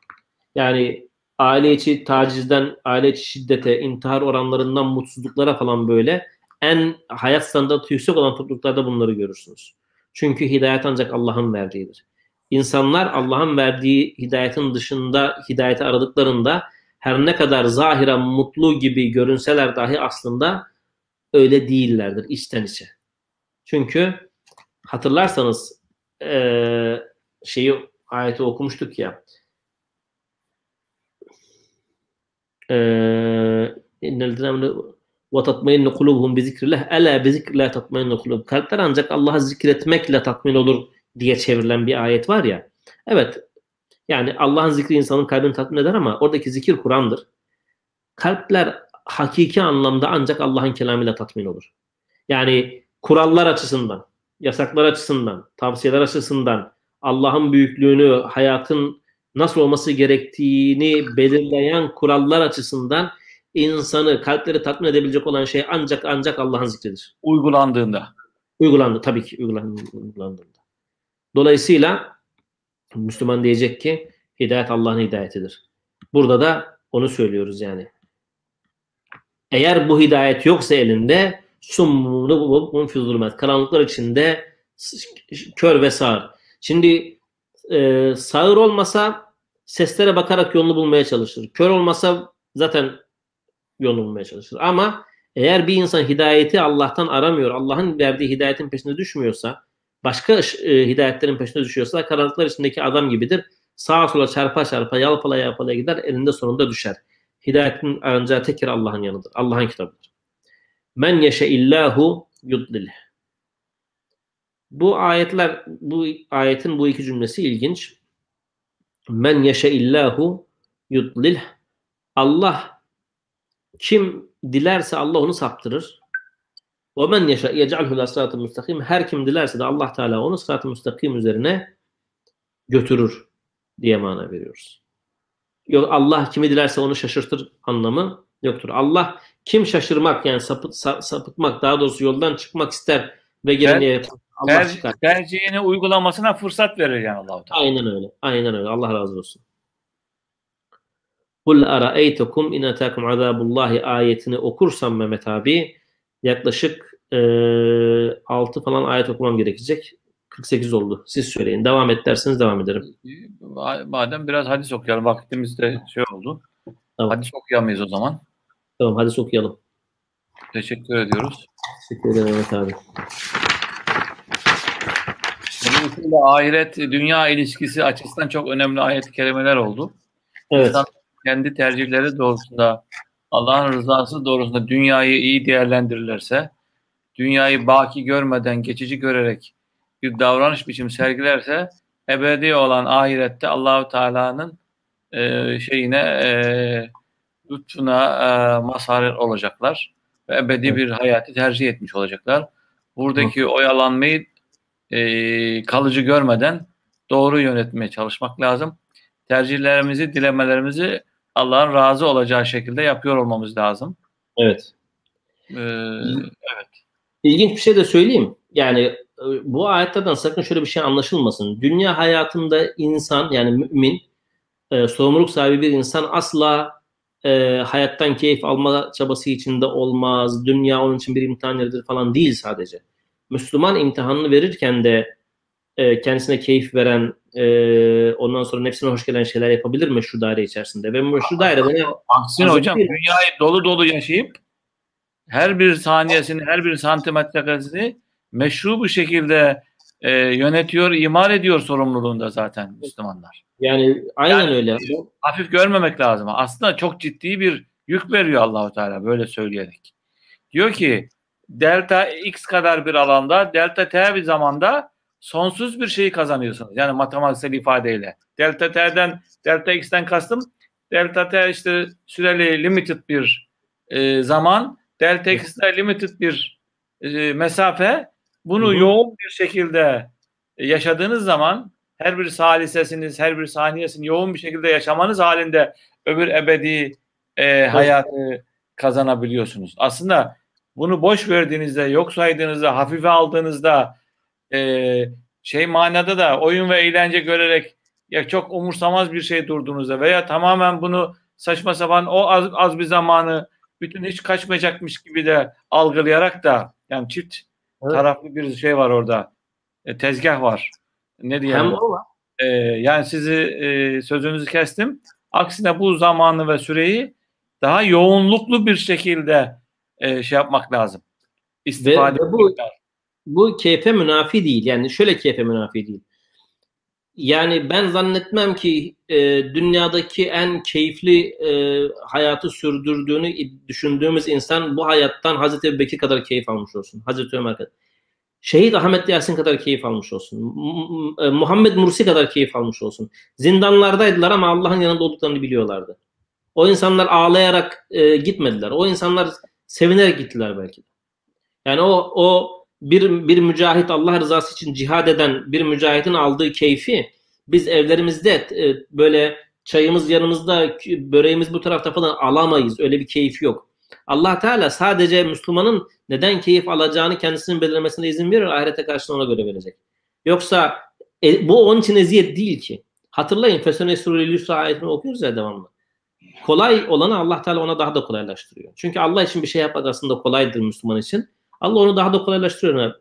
Yani aile içi tacizden, aile içi şiddete, intihar oranlarından mutsuzluklara falan böyle en hayat standartı yüksek olan topluluklarda bunları görürsünüz. Çünkü hidayet ancak Allah'ın verdiğidir. İnsanlar Allah'ın verdiği hidayetin dışında hidayeti aradıklarında her ne kadar zahiren mutlu gibi görünseler dahi aslında öyle değillerdir içten içe. Çünkü hatırlarsanız e, şeyi ayeti okumuştuk ya. E, İnneldinemle ve tatmayinne kulubhum bi zikrillah. Ela bi zikrillah tatmayinne. Kalpler ancak Allah'ı zikretmekle tatmin olur diye çevrilen bir ayet var ya. Evet. Yani Allah'ın zikri insanın kalbini tatmin eder ama oradaki zikir Kur'an'dır. Kalpler hakiki anlamda ancak Allah'ın kelamıyla tatmin olur. Yani kurallar açısından, yasaklar açısından, tavsiyeler açısından, Allah'ın büyüklüğünü, hayatın nasıl olması gerektiğini belirleyen kurallar açısından insanı, kalpleri tatmin edebilecek olan şey ancak ancak Allah'ın zikridir. Uygulandığında. Uygulandı tabii ki uygulandığında. Dolayısıyla Müslüman diyecek ki hidayet Allah'ın hidayetidir. Burada da onu söylüyoruz yani. Eğer bu hidayet yoksa elinde summun fi zulmet. Karanlıklar içinde kör ve sağır. Şimdi e, sağır olmasa seslere bakarak yolunu bulmaya çalışır. Kör olmasa zaten yolunu bulmaya çalışır. Ama eğer bir insan hidayeti Allah'tan aramıyor, Allah'ın verdiği hidayetin peşine düşmüyorsa, başka e, hidayetlerin peşine düşüyorsa karanlıklar içindeki adam gibidir. Sağa sola çarpa çarpa, yalpala yalpala gider, elinde sonunda düşer. Hidayetin aranacağı tek yer Allah'ın yanıdır. Allah'ın kitabıdır. Men yeşe illahu yudlil. Bu ayetler, bu ayetin bu iki cümlesi ilginç. Men yeşe illahu yudlil. Allah kim dilerse Allah onu saptırır. Ve men yeşe yec'alhu sıratı müstakim. Her kim dilerse de Allah Teala onu sıratı müstakim üzerine götürür diye mana veriyoruz. Yok Allah kimi dilerse onu şaşırtır anlamı yoktur. Allah kim şaşırmak yani sapıt, sapıtmak daha doğrusu yoldan çıkmak ister ve geleni yapar. Allah Ter, çıkar. Tercihini uygulamasına fırsat verir yani Allah Teala. Aynen öyle. Aynen öyle. Allah razı olsun. Kul araeytukum in atakum azabullahi ayetini okursam Mehmet abi yaklaşık e, 6 falan ayet okumam gerekecek. 48 oldu. Siz söyleyin. Devam et derseniz devam ederim. Madem biraz hadis okuyalım. Vaktimiz de şey oldu. Tamam. Hadis okuyamayız o zaman. Tamam hadis okuyalım. Teşekkür ediyoruz. Teşekkür ederim Mehmet abi. Dolayısıyla ahiret dünya ilişkisi açısından çok önemli ayet-i kerimeler oldu. Evet. İnsan kendi tercihleri doğrusunda Allah'ın rızası doğrusunda dünyayı iyi değerlendirirlerse, dünyayı baki görmeden geçici görerek bir davranış biçimi sergilerse ebedi olan ahirette Allahu Teala'nın e, şeyine e, lütfuna e, mazhar olacaklar ve ebedi bir hayatı tercih etmiş olacaklar. Buradaki oyalanmayı e, kalıcı görmeden doğru yönetmeye çalışmak lazım. Tercihlerimizi, dilemelerimizi Allah'ın razı olacağı şekilde yapıyor olmamız lazım. Evet. Ee, evet. İlginç bir şey de söyleyeyim. Yani e, bu ayetlerden sakın şöyle bir şey anlaşılmasın. Dünya hayatında insan yani mümin e, sorumluluk sahibi bir insan asla e, hayattan keyif alma çabası içinde olmaz. Dünya onun için bir imtihan yeridir falan değil sadece. Müslüman imtihanını verirken de e, kendisine keyif veren e, ondan sonra nefsine hoş gelen şeyler yapabilir meşru daire içerisinde. Ve meşru daire bana Aksine hocam bir... dünyayı dolu dolu yaşayıp her bir saniyesini, her bir santimetre karesini meşru bu şekilde e, yönetiyor, imar ediyor sorumluluğunda zaten Müslümanlar. Yani aynen yani, öyle. Hafif görmemek lazım. Aslında çok ciddi bir yük veriyor Allahu Teala böyle söyleyerek. Diyor ki delta x kadar bir alanda, delta t bir zamanda sonsuz bir şeyi kazanıyorsunuz. Yani matematiksel ifadeyle. Delta t'den, delta x'ten kastım delta t işte süreli limited bir e, zaman, delta x de limited bir e, mesafe. Bunu Hı-hı. yoğun bir şekilde yaşadığınız zaman her bir salisesiniz, her bir saniyesini yoğun bir şekilde yaşamanız halinde öbür ebedi e, hayatı kazanabiliyorsunuz. Aslında bunu boş verdiğinizde, yok saydığınızda, hafife aldığınızda e, şey manada da oyun ve eğlence görerek ya çok umursamaz bir şey durduğunuzda veya tamamen bunu saçma sapan o az, az bir zamanı bütün hiç kaçmayacakmış gibi de algılayarak da yani çift evet. taraflı bir şey var orada. E, tezgah var. Ne diyelim? Hem o var. E, yani sizi e, sözünüzü kestim. Aksine bu zamanı ve süreyi daha yoğunluklu bir şekilde e, şey yapmak lazım. İstifade ve, ve bu, lazım. Bu keyfe münafi değil. Yani şöyle keyfe münafi değil. Yani ben zannetmem ki e, dünyadaki en keyifli e, hayatı sürdürdüğünü düşündüğümüz insan bu hayattan Hazreti Bekir kadar keyif almış olsun. Hazreti Ömer kadar. Şehit Ahmet Yasin kadar keyif almış olsun. E, Muhammed Mursi kadar keyif almış olsun. Zindanlardaydılar ama Allah'ın yanında olduklarını biliyorlardı. O insanlar ağlayarak e, gitmediler. O insanlar sevinerek gittiler belki. Yani o o bir bir mücahit Allah rızası için cihad eden bir mücahidin aldığı keyfi biz evlerimizde e, böyle çayımız yanımızda, böreğimiz bu tarafta falan alamayız. Öyle bir keyif yok. Allah Teala sadece Müslümanın neden keyif alacağını kendisinin belirlemesine izin verir. Ahirete karşılığında ona göre verecek. Yoksa e, bu onun için eziyet değil ki. Hatırlayın Fesene Sureli Yusra ayetini okuyoruz ya devamlı. Kolay olanı Allah Teala ona daha da kolaylaştırıyor. Çünkü Allah için bir şey yapmak aslında kolaydır Müslüman için. Allah onu daha da kolaylaştırıyor.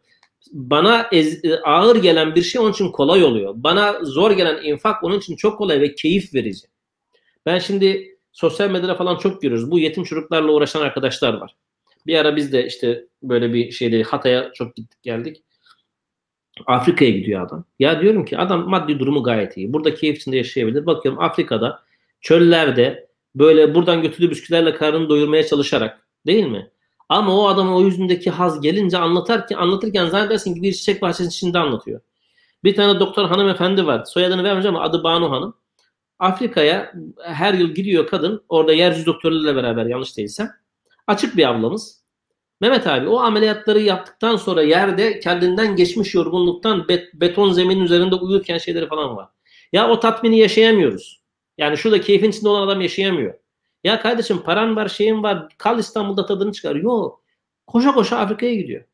bana ez, ağır gelen bir şey onun için kolay oluyor. Bana zor gelen infak onun için çok kolay ve keyif verici. Ben şimdi sosyal medyada falan çok görüyoruz. Bu yetim çocuklarla uğraşan arkadaşlar var. Bir ara biz de işte böyle bir şeyde Hatay'a çok gittik geldik. Afrika'ya gidiyor adam. Ya diyorum ki adam maddi durumu gayet iyi. Burada keyif içinde yaşayabilir. Bakıyorum Afrika'da çöllerde böyle buradan götürdüğü bisküvilerle karnını doyurmaya çalışarak değil mi? Ama o adamın o yüzündeki haz gelince anlatarken anlatırken zannedersin ki bir çiçek bahçesinin içinde anlatıyor. Bir tane doktor hanımefendi var. Soyadını vermeyeceğim ama adı Banu Hanım. Afrika'ya her yıl gidiyor kadın. Orada yeryüzü doktorlarıyla beraber yanlış değilsem. Açık bir ablamız. Mehmet abi o ameliyatları yaptıktan sonra yerde kendinden geçmiş yorgunluktan bet, beton zeminin üzerinde uyurken şeyleri falan var. Ya o tatmini yaşayamıyoruz. Yani şurada keyfin içinde olan adam yaşayamıyor. Ya kardeşim paran var şeyin var kal İstanbul'da tadını çıkar. Yok. Koşa koşa Afrika'ya gidiyor.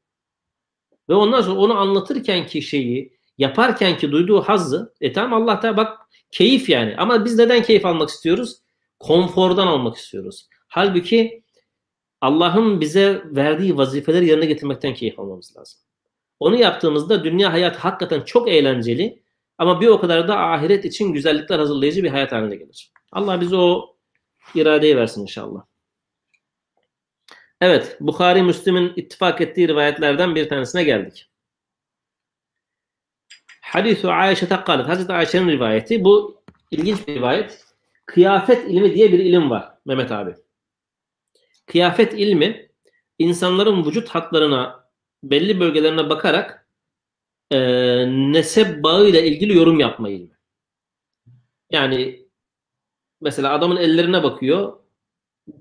Ve ondan sonra onu anlatırken ki şeyi yaparken ki duyduğu hazzı e tamam Allah da bak keyif yani. Ama biz neden keyif almak istiyoruz? Konfordan almak istiyoruz. Halbuki Allah'ın bize verdiği vazifeleri yerine getirmekten keyif almamız lazım. Onu yaptığımızda dünya hayat hakikaten çok eğlenceli ama bir o kadar da ahiret için güzellikler hazırlayıcı bir hayat haline gelir. Allah bize o iradeyi versin inşallah. Evet, Bukhari Müslim'in ittifak ettiği rivayetlerden bir tanesine geldik. Hadis-i Ayşe takkalet. Hazreti Ayşe'nin rivayeti. Bu ilginç bir rivayet. Kıyafet ilmi diye bir ilim var Mehmet abi. Kıyafet ilmi insanların vücut hatlarına belli bölgelerine bakarak e, nesep bağıyla ilgili yorum yapma ilmi. Yani mesela adamın ellerine bakıyor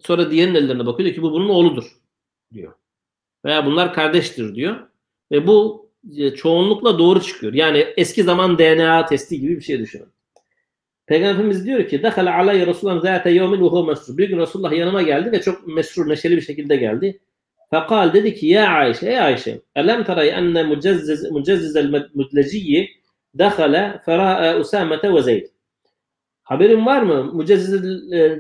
sonra diğerinin ellerine bakıyor diyor ki bu bunun oğludur diyor. Veya bunlar kardeştir diyor. Ve bu e, çoğunlukla doğru çıkıyor. Yani eski zaman DNA testi gibi bir şey düşünün. Peygamberimiz diyor ki Dakhala alayya Resulullah zâte yevmin ve mesrur. Bir gün Resulullah yanıma geldi ve çok mesrur, neşeli bir şekilde geldi. Fekal dedi ki ya Ayşe, ey Ayşe, elem taray enne mucezziz, mucezzizel mudleciyyi dakhala fera'a Usamete ve Zeyd. Haberin var mı? Mucezzizel e,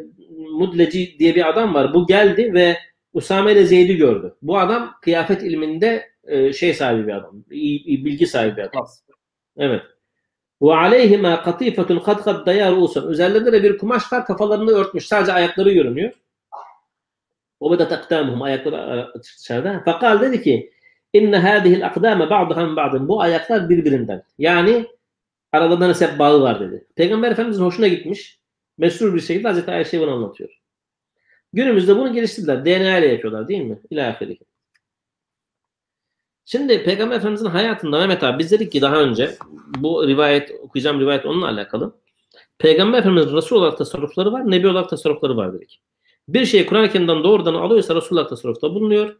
mudleci diye bir adam var. Bu geldi ve Usame ile Zeyd'i gördü. Bu adam kıyafet ilminde e, şey sahibi bir adam. İyi, bilgi sahibi bir adam. Evet. Ve aleyhima katifetun kad kad daya rusun. Üzerlerinde de bir kumaş var kafalarını örtmüş. Sadece ayakları görünüyor. O bedet akdamuhum ayakları dışarıda. Fakal dedi ki inne hadihil akdame ba'duhan ba'dın. Bu ayaklar birbirinden. Yani aralarında nesep bağı var dedi. Peygamber Efendimiz'in hoşuna gitmiş. Mesrur bir şekilde Hazreti Ayşe bunu anlatıyor. Günümüzde bunu geliştirdiler. DNA ile yapıyorlar değil mi? İlahiri. Şimdi Peygamber Efendimiz'in hayatında Mehmet abi biz dedik ki daha önce bu rivayet okuyacağım rivayet onunla alakalı. Peygamber Efendimiz'in Resul olarak tasarrufları var, Nebi olarak tasarrufları var dedik. Bir şeyi Kur'an-ı Kerim'den doğrudan alıyorsa Resul olarak tasarrufta bulunuyor.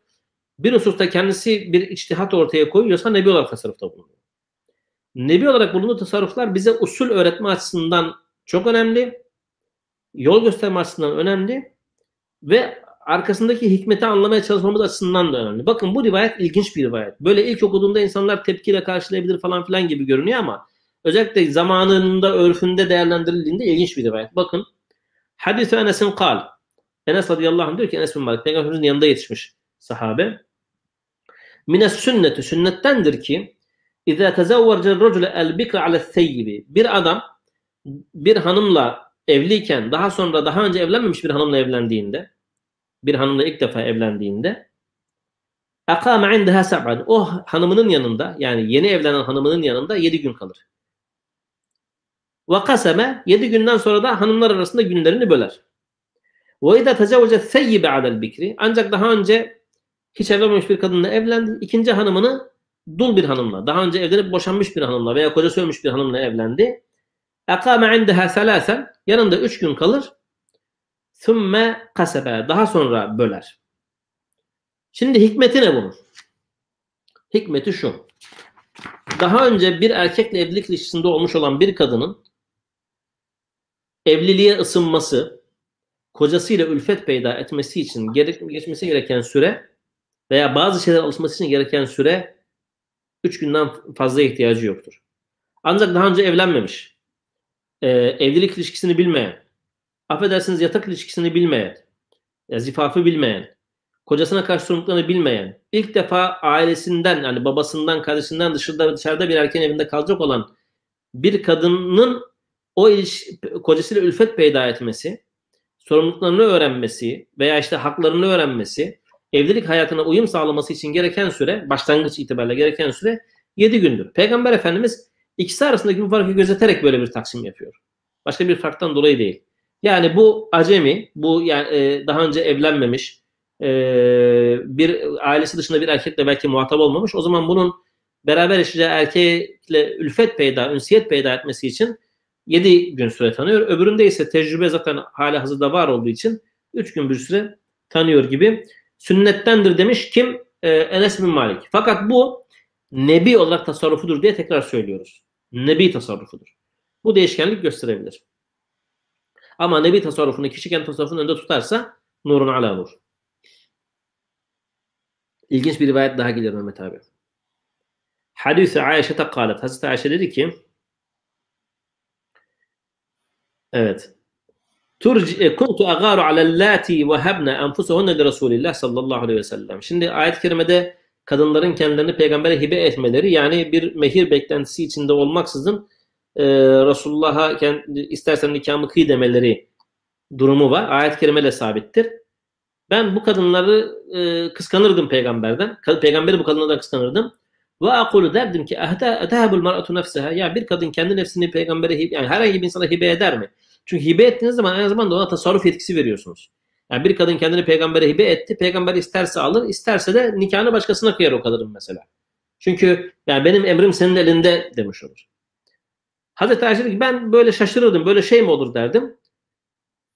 Bir hususta kendisi bir içtihat ortaya koyuyorsa Nebi olarak tasarrufta bulunuyor. Nebi olarak bulunduğu tasarruflar bize usul öğretme açısından çok önemli. Yol gösterme açısından önemli. Ve arkasındaki hikmeti anlamaya çalışmamız açısından da önemli. Bakın bu rivayet ilginç bir rivayet. Böyle ilk okuduğunda insanlar tepkiyle karşılayabilir falan filan gibi görünüyor ama özellikle zamanında, örfünde değerlendirildiğinde ilginç bir rivayet. Bakın Hadis-i Enes'in kal. Enes radıyallahu anh diyor ki Enes bin Malik Peygamberimizin yanında yetişmiş sahabe. Mines sünneti sünnettendir ki İzâ tezevverce racule el bikra ale theyyibi. Bir adam bir hanımla evliyken daha sonra daha önce evlenmemiş bir hanımla evlendiğinde bir hanımla ilk defa evlendiğinde akame indeha sab'an o hanımının yanında yani yeni evlenen hanımının yanında 7 gün kalır. Ve kaseme 7 günden sonra da hanımlar arasında günlerini böler. Ve idâ tezevvece theyyibe alel bikri ancak daha önce hiç evlenmemiş bir kadınla evlendi. İkinci hanımını dul bir hanımla, daha önce evlenip boşanmış bir hanımla veya kocası ölmüş bir hanımla evlendi. Akame indeha selasen yanında 3 gün kalır. Sümme kasebe. Daha sonra böler. Şimdi hikmeti ne bunun? Hikmeti şu. Daha önce bir erkekle evlilik ilişkisinde olmuş olan bir kadının evliliğe ısınması, kocasıyla ülfet peyda etmesi için gerek, geçmesi gereken süre veya bazı şeyler alışması için gereken süre 3 günden fazla ihtiyacı yoktur. Ancak daha önce evlenmemiş, e, evlilik ilişkisini bilmeyen, affedersiniz yatak ilişkisini bilmeyen, ya zifafı bilmeyen, kocasına karşı sorumluluklarını bilmeyen, ilk defa ailesinden yani babasından, kardeşinden dışarıda dışarıda bir erkeğin evinde kalacak olan bir kadının o iş, kocasıyla ülfet peyda etmesi, sorumluluklarını öğrenmesi veya işte haklarını öğrenmesi, evlilik hayatına uyum sağlaması için gereken süre, başlangıç itibariyle gereken süre 7 gündür. Peygamber Efendimiz ikisi arasındaki bu farkı gözeterek böyle bir taksim yapıyor. Başka bir farktan dolayı değil. Yani bu acemi, bu yani e, daha önce evlenmemiş, e, bir ailesi dışında bir erkekle belki muhatap olmamış. O zaman bunun beraber yaşayacağı erkekle ülfet peyda, ünsiyet peyda etmesi için 7 gün süre tanıyor. Öbüründe ise tecrübe zaten hala hazırda var olduğu için 3 gün bir süre tanıyor gibi. Sünnettendir demiş kim? Ee, Enes bin Malik. Fakat bu nebi olarak tasarrufudur diye tekrar söylüyoruz. Nebi tasarrufudur. Bu değişkenlik gösterebilir. Ama nebi tasarrufunu kişi kendi tasarrufunu önünde tutarsa nurun ala nur. İlginç bir rivayet daha gelir Mehmet abi. Hadis Ayşe'te kalet. Hazreti Ayşe dedi ki Evet. Kuntu agaru alellati vehabna enfusahunne li Resulillah sallallahu aleyhi ve sellem. Şimdi ayet-i kerimede kadınların kendilerini peygambere hibe etmeleri yani bir mehir beklentisi içinde olmaksızın e, Resulullah'a istersen nikahımı kıy demeleri durumu var. Ayet-i kerimeyle sabittir. Ben bu kadınları e, kıskanırdım peygamberden. Peygamberi bu kadınlardan kıskanırdım. Ve akulu derdim ki etehabul mar'atu nefseha ya bir kadın kendi nefsini peygambere yani herhangi bir insana hibe eder mi? Çünkü hibe ettiğiniz zaman aynı zamanda ona tasarruf yetkisi veriyorsunuz. Yani bir kadın kendini peygambere hibe etti. Peygamber isterse alır, isterse de nikahını başkasına kıyar o kadının mesela. Çünkü yani benim emrim senin elinde demiş olur. Hazreti Ayşe ki ben böyle şaşırırdım. Böyle şey mi olur derdim.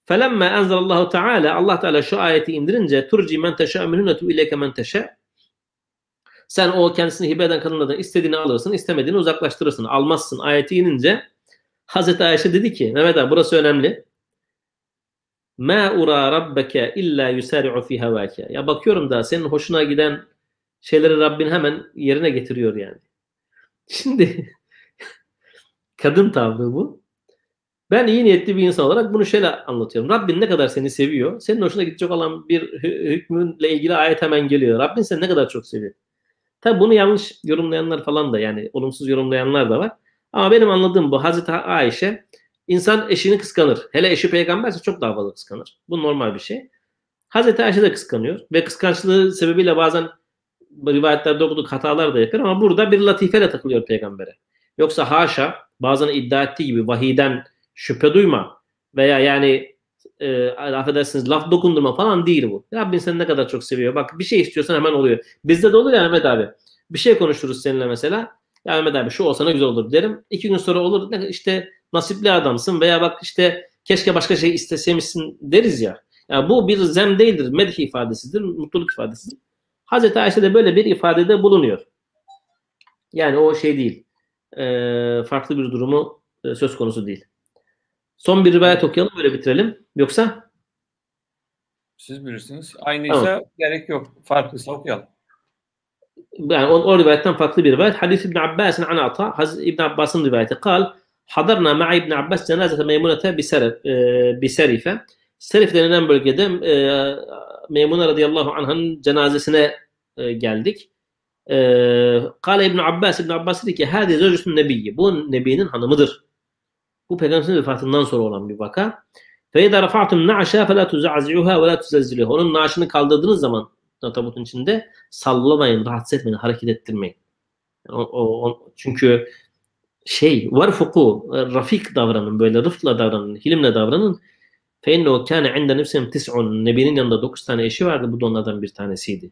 Felemme enzelallahu teala Allah Teala şu ayeti indirince turci men teşâ minhunnetu ileyke men teşâ sen o kendisini hibe eden kadınlardan istediğini alırsın, istemediğini uzaklaştırırsın. Almazsın. Ayeti inince Hazreti Ayşe dedi ki Mehmet abi burası önemli. Ma ura rabbeke illa yusari'u fi havake. Ya bakıyorum da senin hoşuna giden şeyleri Rabbin hemen yerine getiriyor yani. Şimdi kadın tavrı bu. Ben iyi niyetli bir insan olarak bunu şöyle anlatıyorum. Rabbin ne kadar seni seviyor. Senin hoşuna gidecek olan bir hükmünle ilgili ayet hemen geliyor. Rabbin seni ne kadar çok seviyor. Tabi bunu yanlış yorumlayanlar falan da yani olumsuz yorumlayanlar da var. Ama benim anladığım bu Hazreti Ayşe insan eşini kıskanır. Hele eşi peygamberse çok daha fazla kıskanır. Bu normal bir şey. Hazreti Ayşe de kıskanıyor ve kıskançlığı sebebiyle bazen rivayetlerde okuduk hatalar da yapıyor ama burada bir latifeyle takılıyor peygambere. Yoksa haşa bazen iddia ettiği gibi vahiden şüphe duyma veya yani e, affedersiniz laf dokundurma falan değil bu. Rabbin seni ne kadar çok seviyor. Bak bir şey istiyorsan hemen oluyor. Bizde de oluyor ya Ahmet abi. Bir şey konuşuruz seninle mesela. Ya Ahmet abi şu olsa ne güzel olur derim. İki gün sonra olur işte nasipli adamsın veya bak işte keşke başka şey isteseymişsin deriz ya. Yani bu bir zem değildir. Medih ifadesidir. Mutluluk ifadesidir. Hazreti Ayşe de böyle bir ifadede bulunuyor. Yani o şey değil. E, farklı bir durumu e, söz konusu değil. Son bir rivayet okuyalım böyle bitirelim. Yoksa? Siz bilirsiniz. Aynıysa tamam. gerek yok. Farklıysa okuyalım yani o, o rivayetten farklı bir rivayet. Hadis İbn Abbas'ın an Ata, Hazreti İbn Abbas'ın rivayeti. Kal, hadarna ma'a İbn Abbas cenazete Meymunete bir e, serife. Serif denilen bölgede e, Meymune radıyallahu anh'ın cenazesine e, geldik. E, Kale İbn Abbas, İbn Abbas dedi ki Hadi zevcüsün nebiyyi. Bu nebinin hanımıdır. Bu peygamberin vefatından sonra olan bir vaka. Fe idâ rafa'tum na'şâ fe la tuzazi'uhâ ve la. Onun naaşını kaldırdığınız zaman atabutun içinde sallamayın, rahatsız etmeyin, hareket ettirmeyin. O, o, çünkü şey var fuku rafik davranın böyle rıfla davranın hilimle davranın. Fe innehu kâne inde nefsim tis'un. Nebinin yanında 9 tane eşi vardı bu da onlardan bir tanesiydi.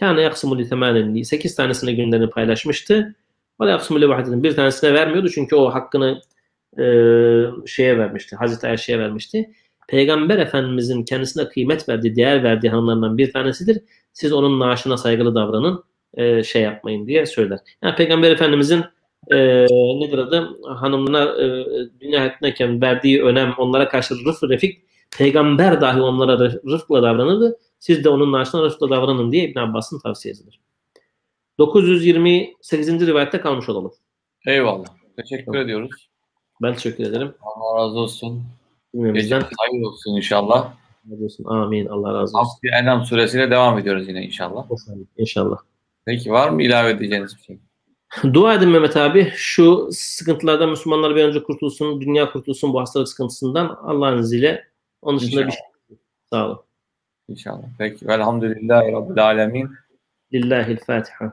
Kâne yaksımul itemenin 8 tanesine günlerini paylaşmıştı. Ve yaksımul vahdedin bir tanesine vermiyordu çünkü o hakkını e, şeye vermişti Hazreti Ayşe'ye vermişti. Peygamber Efendimizin kendisine kıymet verdiği, değer verdiği hanımlarından bir tanesidir. Siz onun naaşına saygılı davranın, e, şey yapmayın diye söyler. Yani Peygamber Efendimizin e, nedir adı? Hanımına e, dünya hayatındayken verdiği önem, onlara karşı rıf refik, peygamber dahi onlara rıfkla davranırdı. Siz de onun naaşına rıfkla davranın diye İbn Abbas'ın tavsiyesidir. 928. rivayette kalmış olalım. Eyvallah. Teşekkür tamam. ediyoruz. Ben teşekkür ederim. Allah razı olsun. Geceniz hayır olsun inşallah. olsun. Amin. Allah razı olsun. Haftaya Enam suresiyle devam ediyoruz yine inşallah. İnşallah. Peki var mı ilave edeceğiniz bir şey? Dua edin Mehmet abi. Şu sıkıntılardan Müslümanlar bir önce kurtulsun, dünya kurtulsun bu hastalık sıkıntısından Allah'ın izniyle. Onun dışında bir İnşallah. şey. Sağ olun. İnşallah. Peki. Velhamdülillahi Rabbil Alemin. Lillahi'l Fatiha.